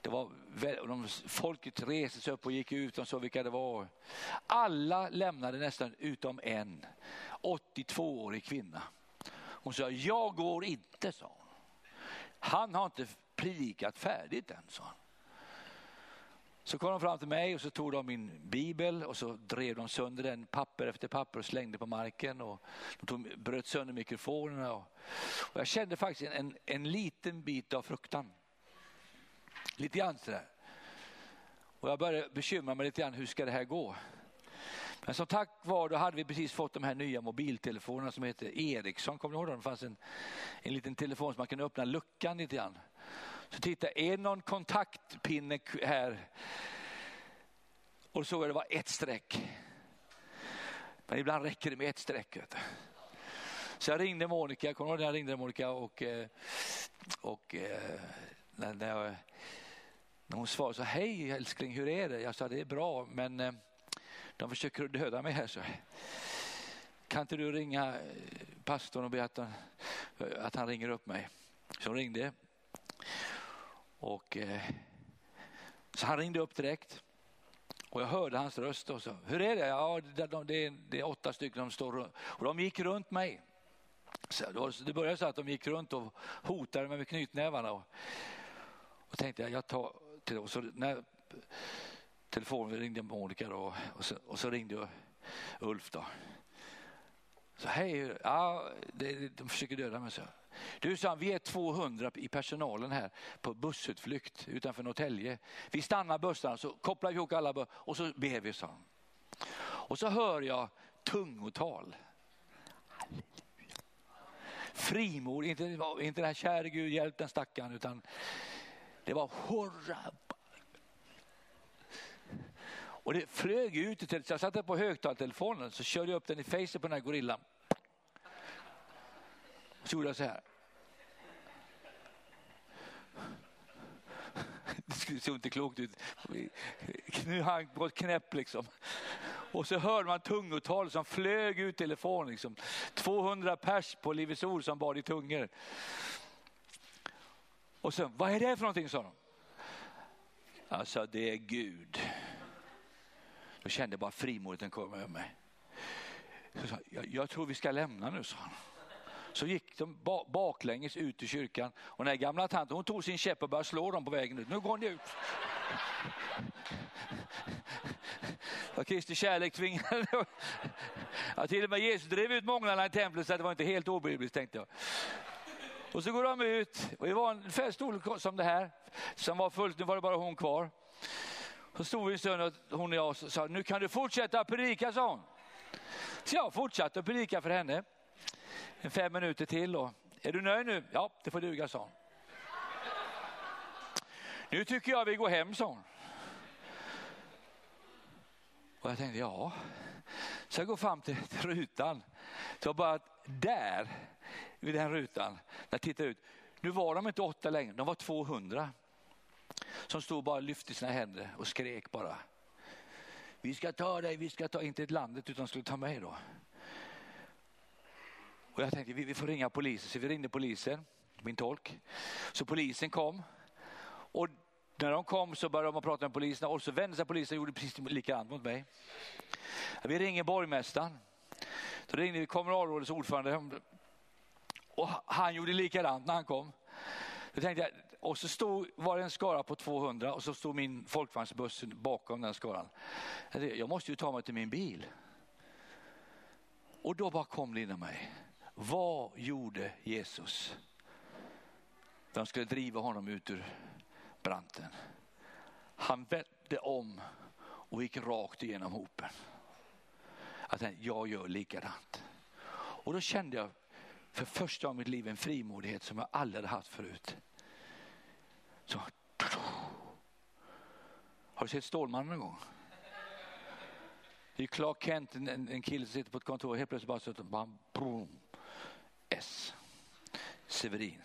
det var, de, folket reste sig upp och gick ut och såg vilka det var. Alla lämnade nästan utom en 82-årig kvinna. Hon sa, jag går inte, sa hon. Han har inte predikat färdigt än, sa hon. Så kom de fram till mig och så tog de min bibel och så drev de sönder den papper efter papper och slängde på marken. Och de tog, bröt sönder mikrofonerna. Och, och jag kände faktiskt en, en liten bit av fruktan. Lite grann sådär. Och jag började bekymra mig lite grann, hur ska det här gå? Men som tack var då hade vi precis fått de här nya mobiltelefonerna som heter Ericsson. Kommer ni ihåg dem? Det fanns en, en liten telefon som man kunde öppna luckan lite grann. Så titta, är någon kontaktpinne här? Och så såg jag det var ett streck. Men ibland räcker det med ett streck. Så jag ringde Monica, kommer du ihåg när jag ringde Monica och, eh, och eh, när, när, jag, när hon svarade så hej älskling hur är det? Jag sa det är bra men eh, de försöker döda mig här. Så. Kan inte du ringa pastorn och be att han, att han ringer upp mig? Så hon ringde och, eh, så han ringde upp direkt och jag hörde hans röst och så, hur är det? Ja, det, det, det är åtta stycken som står och de gick runt mig. Så det började så att de gick runt och hotade mig med knytnävarna. Och, och tänkte jag, jag tar till och så när telefonen ringde Monica då, och, så, och så ringde Ulf då. Så hej, ja, det, de försöker döda mig. Så. Du sa vi är 200 i personalen här på bussutflykt utanför Norrtälje. Vi stannar bussarna så kopplar vi ihop alla och så ber vi. sa Och så hör jag tungotal. Frimod, inte, inte den här käre Gud hjälp den stackaren utan det var hurra. Och det flög ut, så jag satte på högtalartelefonen så körde jag upp den i facet på den här gorillan. Så gjorde jag så här. Det såg inte klokt ut. Nu han på ett knäpp liksom. Och så hörde man tungotal som flög ut telefonen. Liksom. 200 pers på Livets Ord som bad i tungor. Och sen, vad är det för någonting sa de. Alltså det är Gud. Då kände jag bara frimodigheten komma över mig. Så sa, jag, jag tror vi ska lämna nu, sa han så gick de baklänges ut ur kyrkan och den gamla tanten hon tog sin käpp och började slå dem på vägen ut. Nu går ni ut. Och Kristi kärlek tvingade. Ja, till och med Jesus drev ut månglarna i templet så det var inte helt obibliskt tänkte jag. Och så går de ut och det var ungefär stor som det här som var fullt, nu var det bara hon kvar. Så stod vi en stund och hon och jag och sa, nu kan du fortsätta predika sa hon. Så jag fortsatte att predika för henne fem minuter till. Och, är du nöjd nu? Ja, det får duga, sa hon. Nu tycker jag vi går hem, sa hon. Och jag tänkte, ja. Så jag går fram till, till rutan. Så jag bara där, vid den rutan, när jag tittar ut. Nu var de inte åtta längre, de var 200. Som stod bara och lyfte sina händer och skrek bara. Vi ska ta dig, vi ska ta, inte ett landet utan skulle ta mig då. Och jag tänkte vi, får ringa polisen, så vi ringde polisen, min tolk. Så polisen kom. Och när de kom så började de prata med polisen och så vände sig polisen och gjorde precis likadant mot mig. Vi ringer borgmästaren. Då ringde vi kommunalrådets ordförande och han gjorde likadant när han kom. Då tänkte jag, och så stod, var det en skara på 200 och så stod min folkvagnsbuss bakom den skaran. Jag måste ju ta mig till min bil. Och då bara kom det inom mig. Vad gjorde Jesus? De skulle driva honom ut ur branten. Han vände om och gick rakt igenom hopen. Jag tänkte, jag gör likadant. Och då kände jag för första gången i mitt liv en frimodighet som jag aldrig haft förut. Så. Har du sett Stålmannen någon gång? Det är Clark Kent, en, en kille som sitter på ett kontor och helt plötsligt bara så bam, boom, Severin.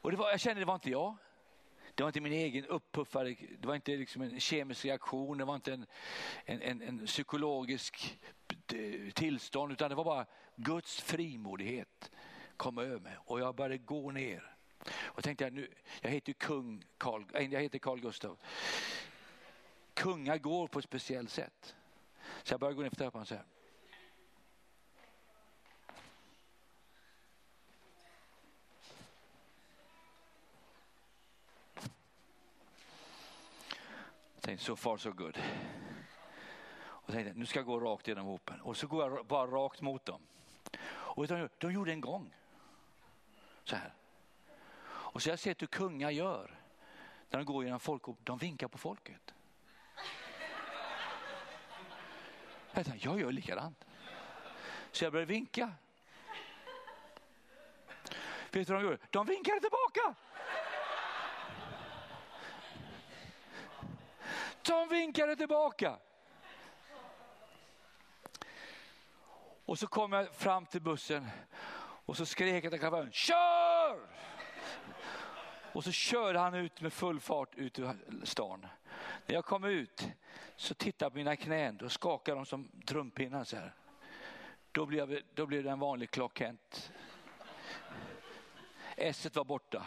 Och det var, jag kände det var inte jag. Det var inte min egen uppuffade, det var inte liksom en kemisk reaktion, det var inte en, en, en, en psykologisk eh, tillstånd utan det var bara Guds frimodighet kom över mig och jag började gå ner. Och tänkte jag, nu, jag heter kung Carl, eh, jag heter Carl Gustav. Kungar går på ett speciellt sätt. Så jag började gå ner för trappan så här. Jag tänkte, so far so good. Och tänkte, nu ska jag gå rakt genom hopen. Och så går jag bara rakt mot dem. Och de, de gjorde en gång. Så här. Och så har jag sett hur kungar gör. När de går genom folk de vinkar på folket. Jag, tänkte, jag gör likadant. Så jag började vinka. Vet du vad de gjorde? De vinkade tillbaka. De vinkade tillbaka. Och så kom jag fram till bussen och så skrek jag till chauffören, kör! Och så körde han ut med full fart ut ur stan. När jag kom ut så tittade jag på mina knän, då skakade de som trumpinnar så här. Då blev, då blev det en vanlig klockhänt. S var borta.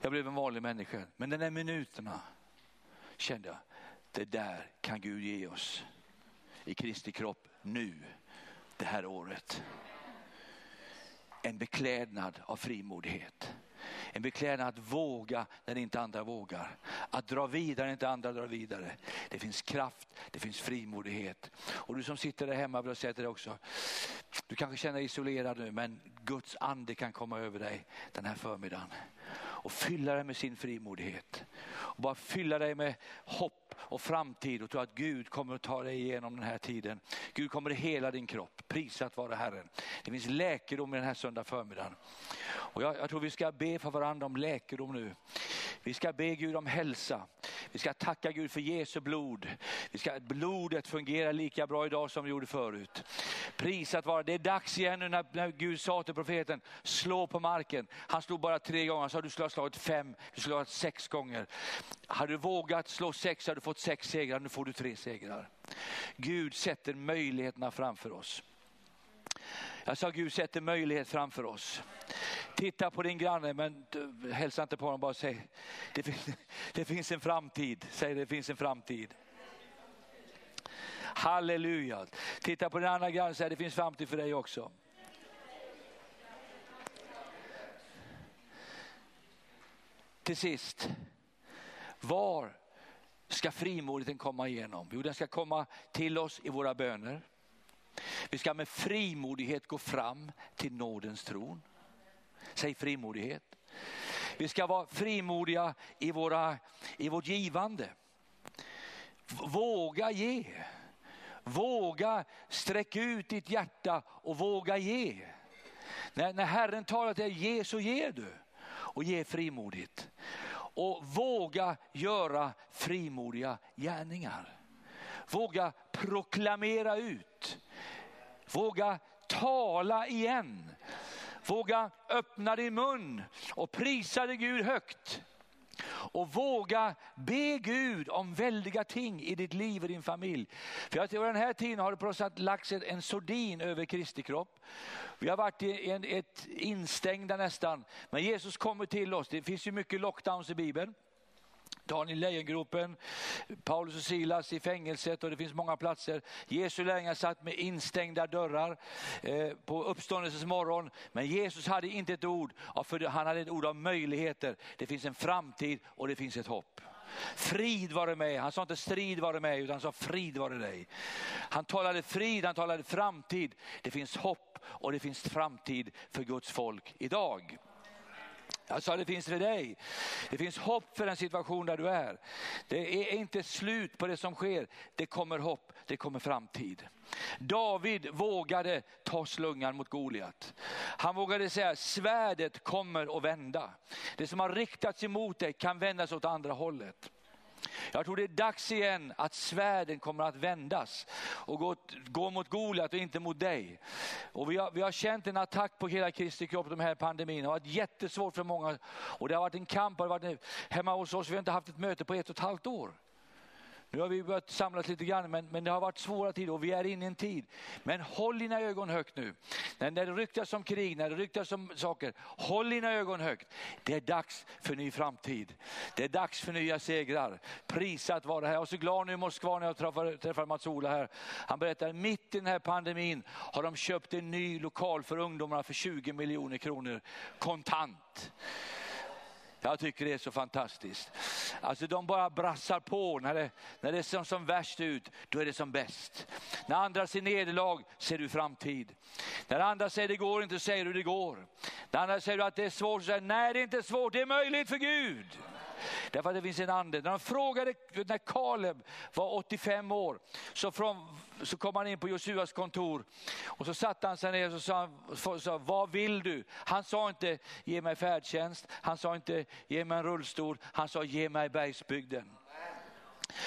Jag blev en vanlig människa. Men den där minuterna kände jag, det där kan Gud ge oss i Kristi kropp nu, det här året. En beklädnad av frimodighet. En beklädnad att våga när inte andra vågar. Att dra vidare när inte andra drar vidare. Det finns kraft, det finns frimodighet. Och du som sitter där hemma vill jag säga till dig också. Du kanske känner dig isolerad nu men Guds ande kan komma över dig den här förmiddagen. Och fylla dig med sin frimodighet. Och bara fylla dig med hopp och framtid och tro att Gud kommer att ta dig igenom den här tiden. Gud kommer att hela din kropp. Prisat vare Herren. Det finns läkedom i den här söndag förmiddagen. Och jag, jag tror vi ska be för varandra om läkedom nu. Vi ska be Gud om hälsa. Vi ska tacka Gud för Jesu blod. Vi ska, blodet fungerar lika bra idag som det gjorde förut. Prisat vara, det är dags igen nu när, när Gud sa till profeten, slå på marken. Han slog bara tre gånger, han sa du skulle ha slagit fem, du skulle ha slagit sex gånger. Hade du vågat slå sex hade du fått sex segrar, nu får du tre segrar. Gud sätter möjligheterna framför oss. Jag sa Gud sätter möjlighet framför oss. Titta på din granne men hälsa inte på honom, bara säg det finns, det finns en framtid. Säg det finns en framtid. Halleluja. Titta på din andra granne och säg det finns framtid för dig också. Till sist, var ska frimodigheten komma igenom? Jo, den ska komma till oss i våra böner. Vi ska med frimodighet gå fram till nådens tron. Säg frimodighet. Vi ska vara frimodiga i, våra, i vårt givande. Våga ge. Våga sträcka ut ditt hjärta och våga ge. När, när Herren talar till dig, ge så ger du. Och ge frimodigt. Och våga göra frimodiga gärningar. Våga proklamera ut. Våga tala igen. Våga öppna din mun och prisa dig Gud högt. Och våga be Gud om väldiga ting i ditt liv och din familj. För att i den här tiden har det på något sätt lagts en sordin över Kristi kropp. Vi har varit i en, ett instängda nästan. Men Jesus kommer till oss. Det finns ju mycket lockdowns i Bibeln. Daniel Lejongropen, Paulus och Silas i fängelset och det finns många platser. Jesu lärjungar satt med instängda dörrar eh, på uppståndelsens morgon. Men Jesus hade inte ett ord, för han hade ett ord av möjligheter. Det finns en framtid och det finns ett hopp. Frid vare med. Han sa inte strid vare med utan han sa frid vare dig. Han talade frid, han talade framtid. Det finns hopp och det finns framtid för Guds folk idag. Jag sa det finns för dig. Det finns hopp för den situation där du är. Det är inte slut på det som sker. Det kommer hopp, det kommer framtid. David vågade ta slungan mot Goliat. Han vågade säga svärdet kommer att vända. Det som har riktats emot dig kan vändas åt andra hållet. Jag tror det är dags igen att svärden kommer att vändas och gå, gå mot Goliat och inte mot dig. Och vi, har, vi har känt en attack på hela Kristi kropp de här pandemin. Det har varit jättesvårt för många och det har varit en kamp. Har varit, hemma hos oss, vi har inte haft ett möte på ett och ett halvt år. Nu har vi börjat samlas lite grann, men, men det har varit svåra tider och vi är inne i en tid. Men håll dina ögon högt nu. När, när det ryktas om krig, när det ryktas om saker, håll dina ögon högt. Det är dags för ny framtid. Det är dags för nya segrar. Prisat vara här. Jag var så glad nu i Moskva när jag träffade, träffade Mats-Ola här. Han berättade mitt i den här pandemin har de köpt en ny lokal för ungdomarna för 20 miljoner kronor kontant. Jag tycker det är så fantastiskt. Alltså de bara brassar på. När det, när det ser som värst ut, då är det som bäst. När andra ser nederlag, ser du framtid. När andra säger det går inte, säger du det går. När andra säger att det är svårt, så säger du nej det är inte svårt, det är möjligt för Gud. Därför att det finns en ande. När de frågade, när Kaleb var 85 år, så, från, så kom han in på Josuas kontor och så satte han sig ner och sa, sa, vad vill du? Han sa inte ge mig färdtjänst, han sa inte ge mig en rullstol, han sa ge mig bergsbygden.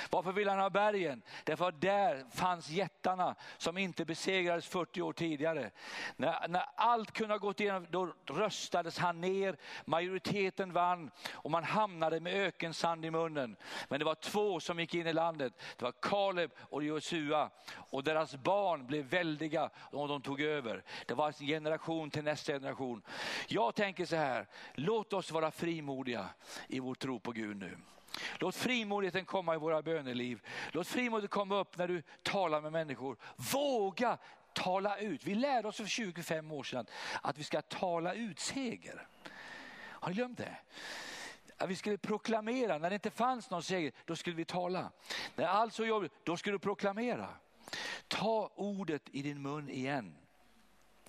Varför ville han ha bergen? Därför att där fanns jättarna som inte besegrades 40 år tidigare. När, när allt kunde ha gått igenom, då röstades han ner, majoriteten vann och man hamnade med ökensand i munnen. Men det var två som gick in i landet. Det var Kaleb och Josua och deras barn blev väldiga och de tog över. Det var en generation till nästa generation. Jag tänker så här, låt oss vara frimodiga i vår tro på Gud nu. Låt frimodigheten komma i våra böneliv. Låt frimodigheten komma upp när du talar med människor. Våga tala ut. Vi lärde oss för 25 år sedan att vi ska tala ut seger. Har ni glömt det? Att vi skulle proklamera, när det inte fanns någon seger, då skulle vi tala. När allt så jobbigt, då skulle du proklamera. Ta ordet i din mun igen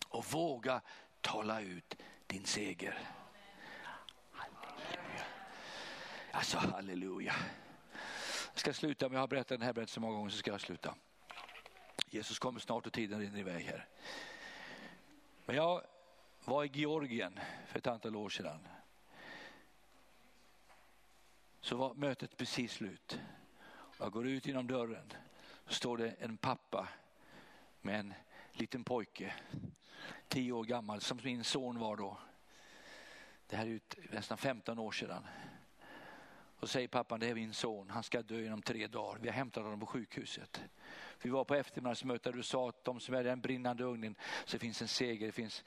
och våga tala ut din seger. Alltså halleluja. Jag ska sluta, men jag har berättat den här berättelsen så många gånger så ska jag sluta. Jesus kommer snart och tiden rinner iväg här. Men jag var i Georgien för ett antal år sedan. Så var mötet precis slut. Jag går ut genom dörren. Så står det en pappa med en liten pojke, tio år gammal, som min son var då. Det här är nästan 15 år sedan. Och säger pappan, det är min son, han ska dö inom tre dagar. Vi har hämtat honom på sjukhuset. Vi var på eftermiddagsmöte där du sa att de som är i den brinnande ugnen så finns en seger. Det finns...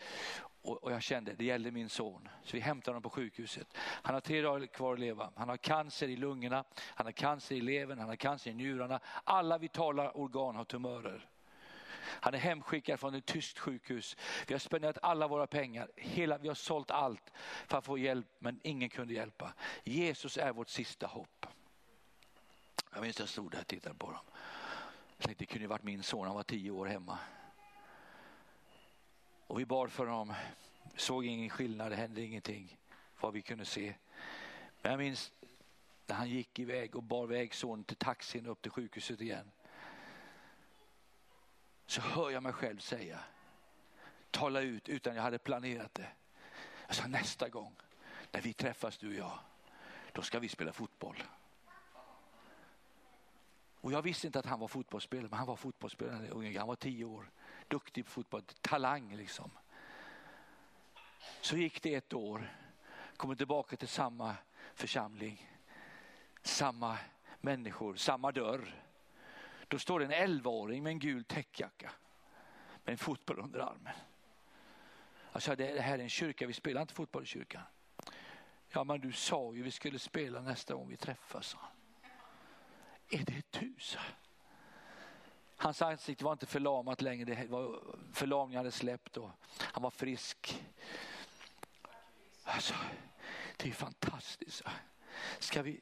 Och, jag kände, det gäller min son. Så vi hämtade honom på sjukhuset. Han har tre dagar kvar att leva. Han har cancer i lungorna, han har cancer i levern, han har cancer i njurarna. Alla vitala organ har tumörer. Han är hemskickad från ett tyskt sjukhus. Vi har spenderat alla våra pengar, hela, vi har sålt allt för att få hjälp men ingen kunde hjälpa. Jesus är vårt sista hopp. Jag minns jag stod där och tittade på dem. det kunde ju varit min son, han var tio år hemma. Och vi bad för honom, såg ingen skillnad, det hände ingenting vad vi kunde se. Men jag minns när han gick iväg och bar iväg sonen till taxin upp till sjukhuset igen så hör jag mig själv säga, tala ut utan jag hade planerat det. Jag sa nästa gång när vi träffas du och jag, då ska vi spela fotboll. Och jag visste inte att han var fotbollsspelare, men han var fotbollsspelare. Han var tio år, duktig på fotboll, talang liksom. Så gick det ett år, kommer tillbaka till samma församling, samma människor, samma dörr. Då står det en 11-åring med en gul täckjacka med en fotboll under armen. Jag sa, det här är en kyrka, vi spelar inte fotboll i kyrkan. Ja men du sa ju vi skulle spela nästa gång vi träffas. Är det du? Hans ansikte var inte förlamat längre, det var, förlamningen hade släppt och han var frisk. Alltså, det är fantastiskt. Ska vi,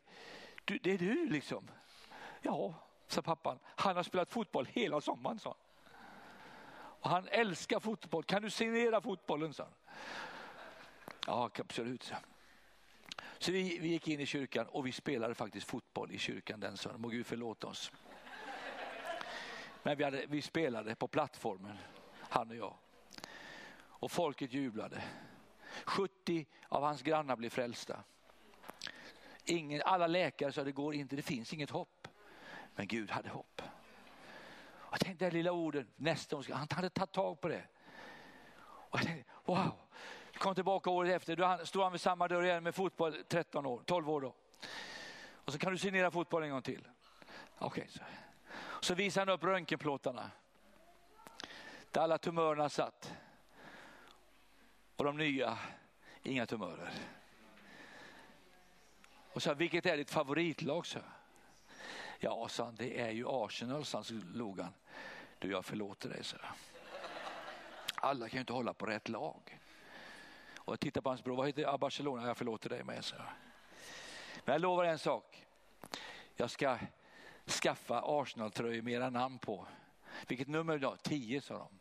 du, det är du liksom. Ja, sa pappan. Han har spelat fotboll hela sommaren, sa Och han älskar fotboll. Kan du signera fotbollen, sa Ja, absolut, sa Så vi, vi gick in i kyrkan och vi spelade faktiskt fotboll i kyrkan den söndagen. Må Gud förlåta oss. Men vi, hade, vi spelade på plattformen, han och jag. Och folket jublade. 70 av hans grannar blev frälsta. Ingen, alla läkare sa det går inte, det finns inget hopp. Men Gud hade hopp. Och tänk det lilla ordet, nästa gång, han hade tagit tag på det. Och jag tänkte, wow. Kom tillbaka året efter, då stod han vid samma dörr igen med fotboll 13 år, 12 år då. Och så kan du signera fotboll en gång till. Okej, okay, så. så visade han upp röntgenplåtarna. Där alla tumörerna satt. Och de nya, inga tumörer. Och sa, vilket är ditt favoritlag? Så. Ja, sa han, det är ju Arsenal, så log han. Du, jag förlåter dig, så. Alla kan ju inte hålla på rätt lag. Och jag tittar på hans bror, vad heter ah, Barcelona? Jag förlåter dig med, så. Men jag lovar en sak. Jag ska skaffa Arsenal-tröjor med era namn på. Vilket nummer då? Tio, sa de.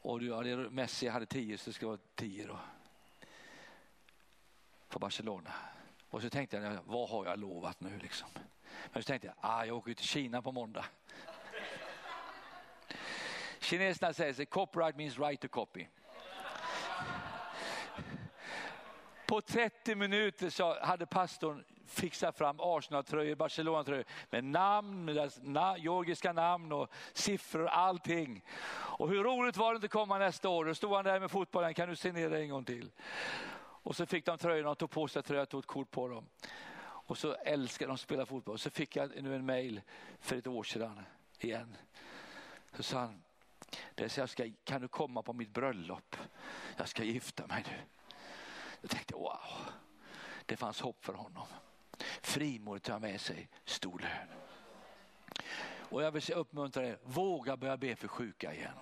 Och du, hade, Messi hade tio, så det ska vara tio då. För Barcelona. Och så tänkte jag, vad har jag lovat nu liksom? Men så tänkte jag, ah, jag åker till Kina på måndag. Kineserna säger sig, copyright means right to copy. På 30 minuter så hade pastorn fixat fram Arsenal-tröjor, Barcelona-tröjor med namn, med deras na yogiska namn och siffror och allting. Och hur roligt var det inte att komma nästa år? Då stod han där med fotbollen, kan du signera en gång till? Och så fick de tröjorna och tog på sig tröjan och tog ett kort på dem. Och så älskar de att spela fotboll. Så fick jag nu en mail för ett år sedan igen. Så sa han, det jag ska, kan du komma på mitt bröllop? Jag ska gifta mig nu. Jag tänkte wow, det fanns hopp för honom. Frimodigt tar med sig stor lön. Och jag vill uppmuntra er, våga börja be för sjuka igen.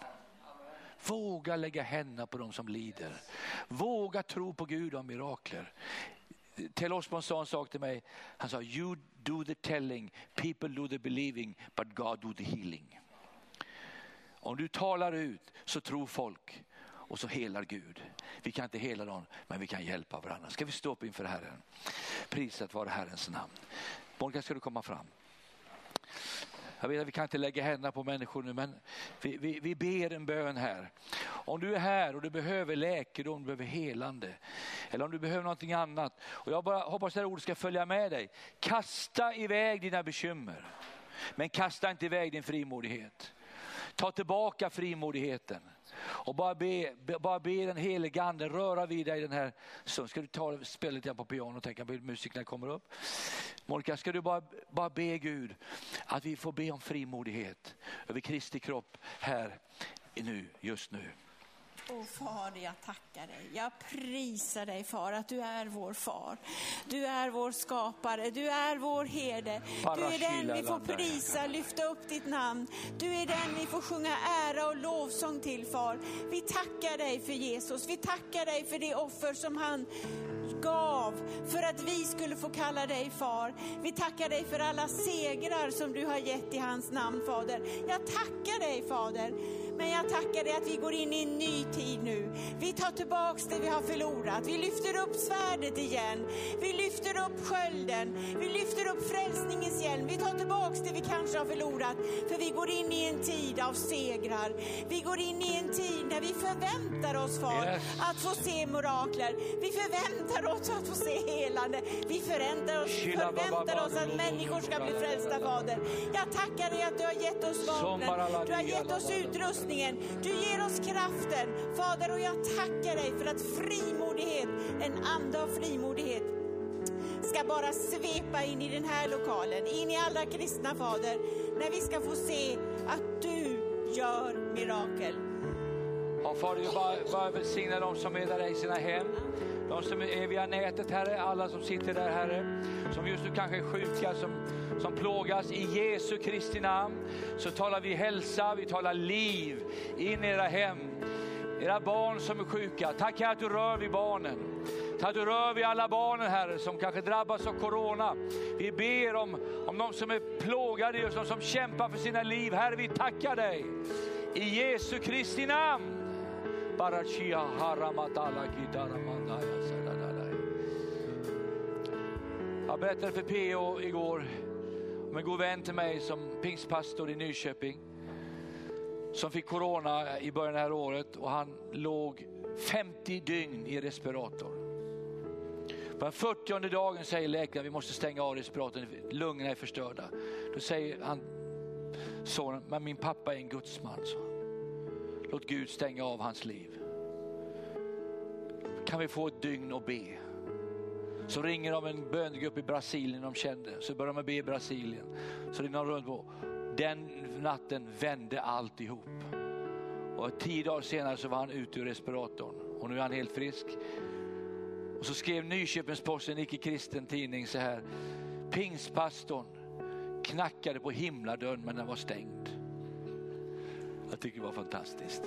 Våga lägga händerna på dem som lider. Våga tro på Gud om mirakler. Tell Osborn sa en sak till mig. Han sa, you do the telling, people do the believing, but God do the healing. Om du talar ut så tror folk och så helar Gud. Vi kan inte hela dem, men vi kan hjälpa varandra. Ska vi stå upp inför Herren? Prisat vare Herrens namn. Monica, ska du komma fram? Jag vet att vi kan inte lägga händerna på människor nu, men vi, vi, vi ber en bön här. Om du är här och du behöver läkedom, du behöver helande, eller om du behöver någonting annat. Och jag bara hoppas att det här ordet ska följa med dig. Kasta iväg dina bekymmer, men kasta inte iväg din frimodighet. Ta tillbaka frimodigheten. Och bara be, bara be den heliga ande röra vid dig den här stunden. Ska du ta spela lite på piano och tänka på musikerna kommer upp? Monica, ska du bara, bara be Gud att vi får be om frimodighet över Kristi kropp här nu, just nu. Och Fader, jag tackar dig. Jag prisar dig far att du är vår far. Du är vår skapare, du är vår herde. Du är den vi får prisa, lyfta upp ditt namn. Du är den vi får sjunga ära och lovsång till far. Vi tackar dig för Jesus, vi tackar dig för det offer som han gav för att vi skulle få kalla dig far. Vi tackar dig för alla segrar som du har gett i hans namn Fader. Jag tackar dig Fader men jag tackar dig att vi går in i en ny tid nu. Vi tar tillbaks det vi har förlorat. Vi lyfter upp svärdet igen. Vi lyfter upp skölden. Vi lyfter upp frälsningens hjälm. Vi tar tillbaks det vi kanske har förlorat. För vi går in i en tid av segrar. Vi går in i en tid när vi förväntar oss, Far, yes. att få se mirakler. Vi förväntar oss att få se helande. Vi förväntar oss, förväntar oss att människor ska bli frälsta, Fader. Jag tackar dig att du har gett oss vapnen. Du har gett oss utrustning frälsningen. Du ger oss kraften. Fader, och jag tackar dig för att frimodighet, en ande av frimodighet, ska bara svepa in i den här lokalen, in i alla kristna, Fader, när vi ska få se att du gör mirakel. Ja, Fader, vi bara, bara välsigna de som är där i sina hem. De som är via nätet, Herre, alla som sitter där, Herre, som just nu kanske är sjuka, som som plågas. I Jesu Kristi namn så talar vi hälsa, vi talar liv in i era hem. Era barn som är sjuka, tack att du rör vid barnen. Tack att du rör vid alla barnen Herre som kanske drabbas av corona. Vi ber om, om de som är plågade och de som kämpar för sina liv. Herre vi tackar dig. I Jesu Kristi namn. Barachia haramatala. Jag berättade för PO igår om en god vän till mig som pingstpastor i Nyköping som fick corona i början av det här året och han låg 50 dygn i respirator. På den 40 dagen säger läkaren vi måste stänga av respiratorn, lungorna är förstörda. Då säger han sonen, men min pappa är en gudsman. Så. Låt Gud stänga av hans liv. Kan vi få ett dygn och be? Så ringer de en bönegrupp i Brasilien de kände, så börjar de be i Brasilien. Så ringer de runt på. Den natten vände alltihop. Och tio dagar senare så var han ute ur respiratorn och nu är han helt frisk. Och så skrev Nyköpingsposten, en icke-kristen tidning så här. Pingstpastorn knackade på himladörren men den var stängd. Jag tycker det var fantastiskt.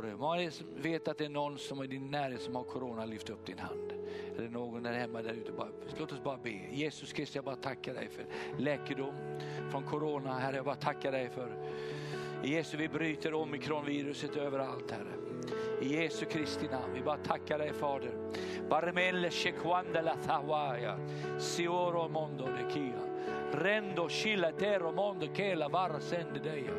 Man vet att det är någon som är i din närhet som har corona, lyft upp din hand. Eller någon där hemma där ute. Bara, låt oss bara be. Jesus Kristus, jag bara tackar dig för läkedom från corona. Herre, jag bara tackar dig för Jesus, vi bryter omikronviruset överallt, Herre. I Jesu Kristi namn, vi bara tackar dig Fader. Barmel shekwandela thawaya, sioro mondo de kia. Rendo chila tero mondo kela varra sende dig.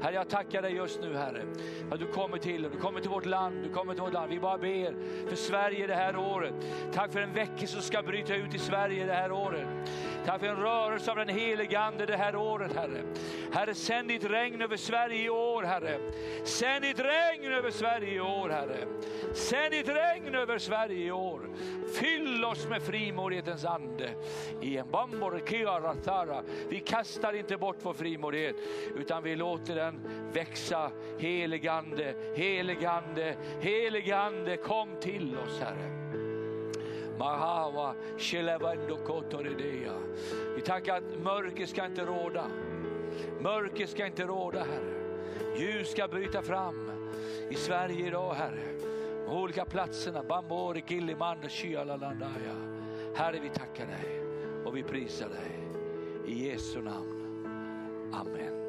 Herre jag tackar dig just nu Herre. Att du kommer till du kommer till vårt land, du kommer till vårt land. Vi bara ber för Sverige det här året. Tack för en vecka som ska bryta ut i Sverige det här året. Tack för en rörelse av den helige Ande det här året Herre. Herre sänd ditt regn över Sverige i år Herre. Sänd ditt regn över Sverige i år Herre. Sänd ditt regn över Sverige i år. Fyll oss med frimodighetens ande. I en Vi kastar inte bort vår frimodighet utan vi låter den växa. Heligande, heligande, heligande kom till oss Herre. Mahawa, Vi tackar att mörker ska inte råda. Mörker ska inte råda Herre. Ljus ska bryta fram i Sverige idag Herre. De olika platserna, Bambori, Gilliman och Shialalandaya. Herre vi tackar dig och vi prisar dig. I Jesu namn. Amen.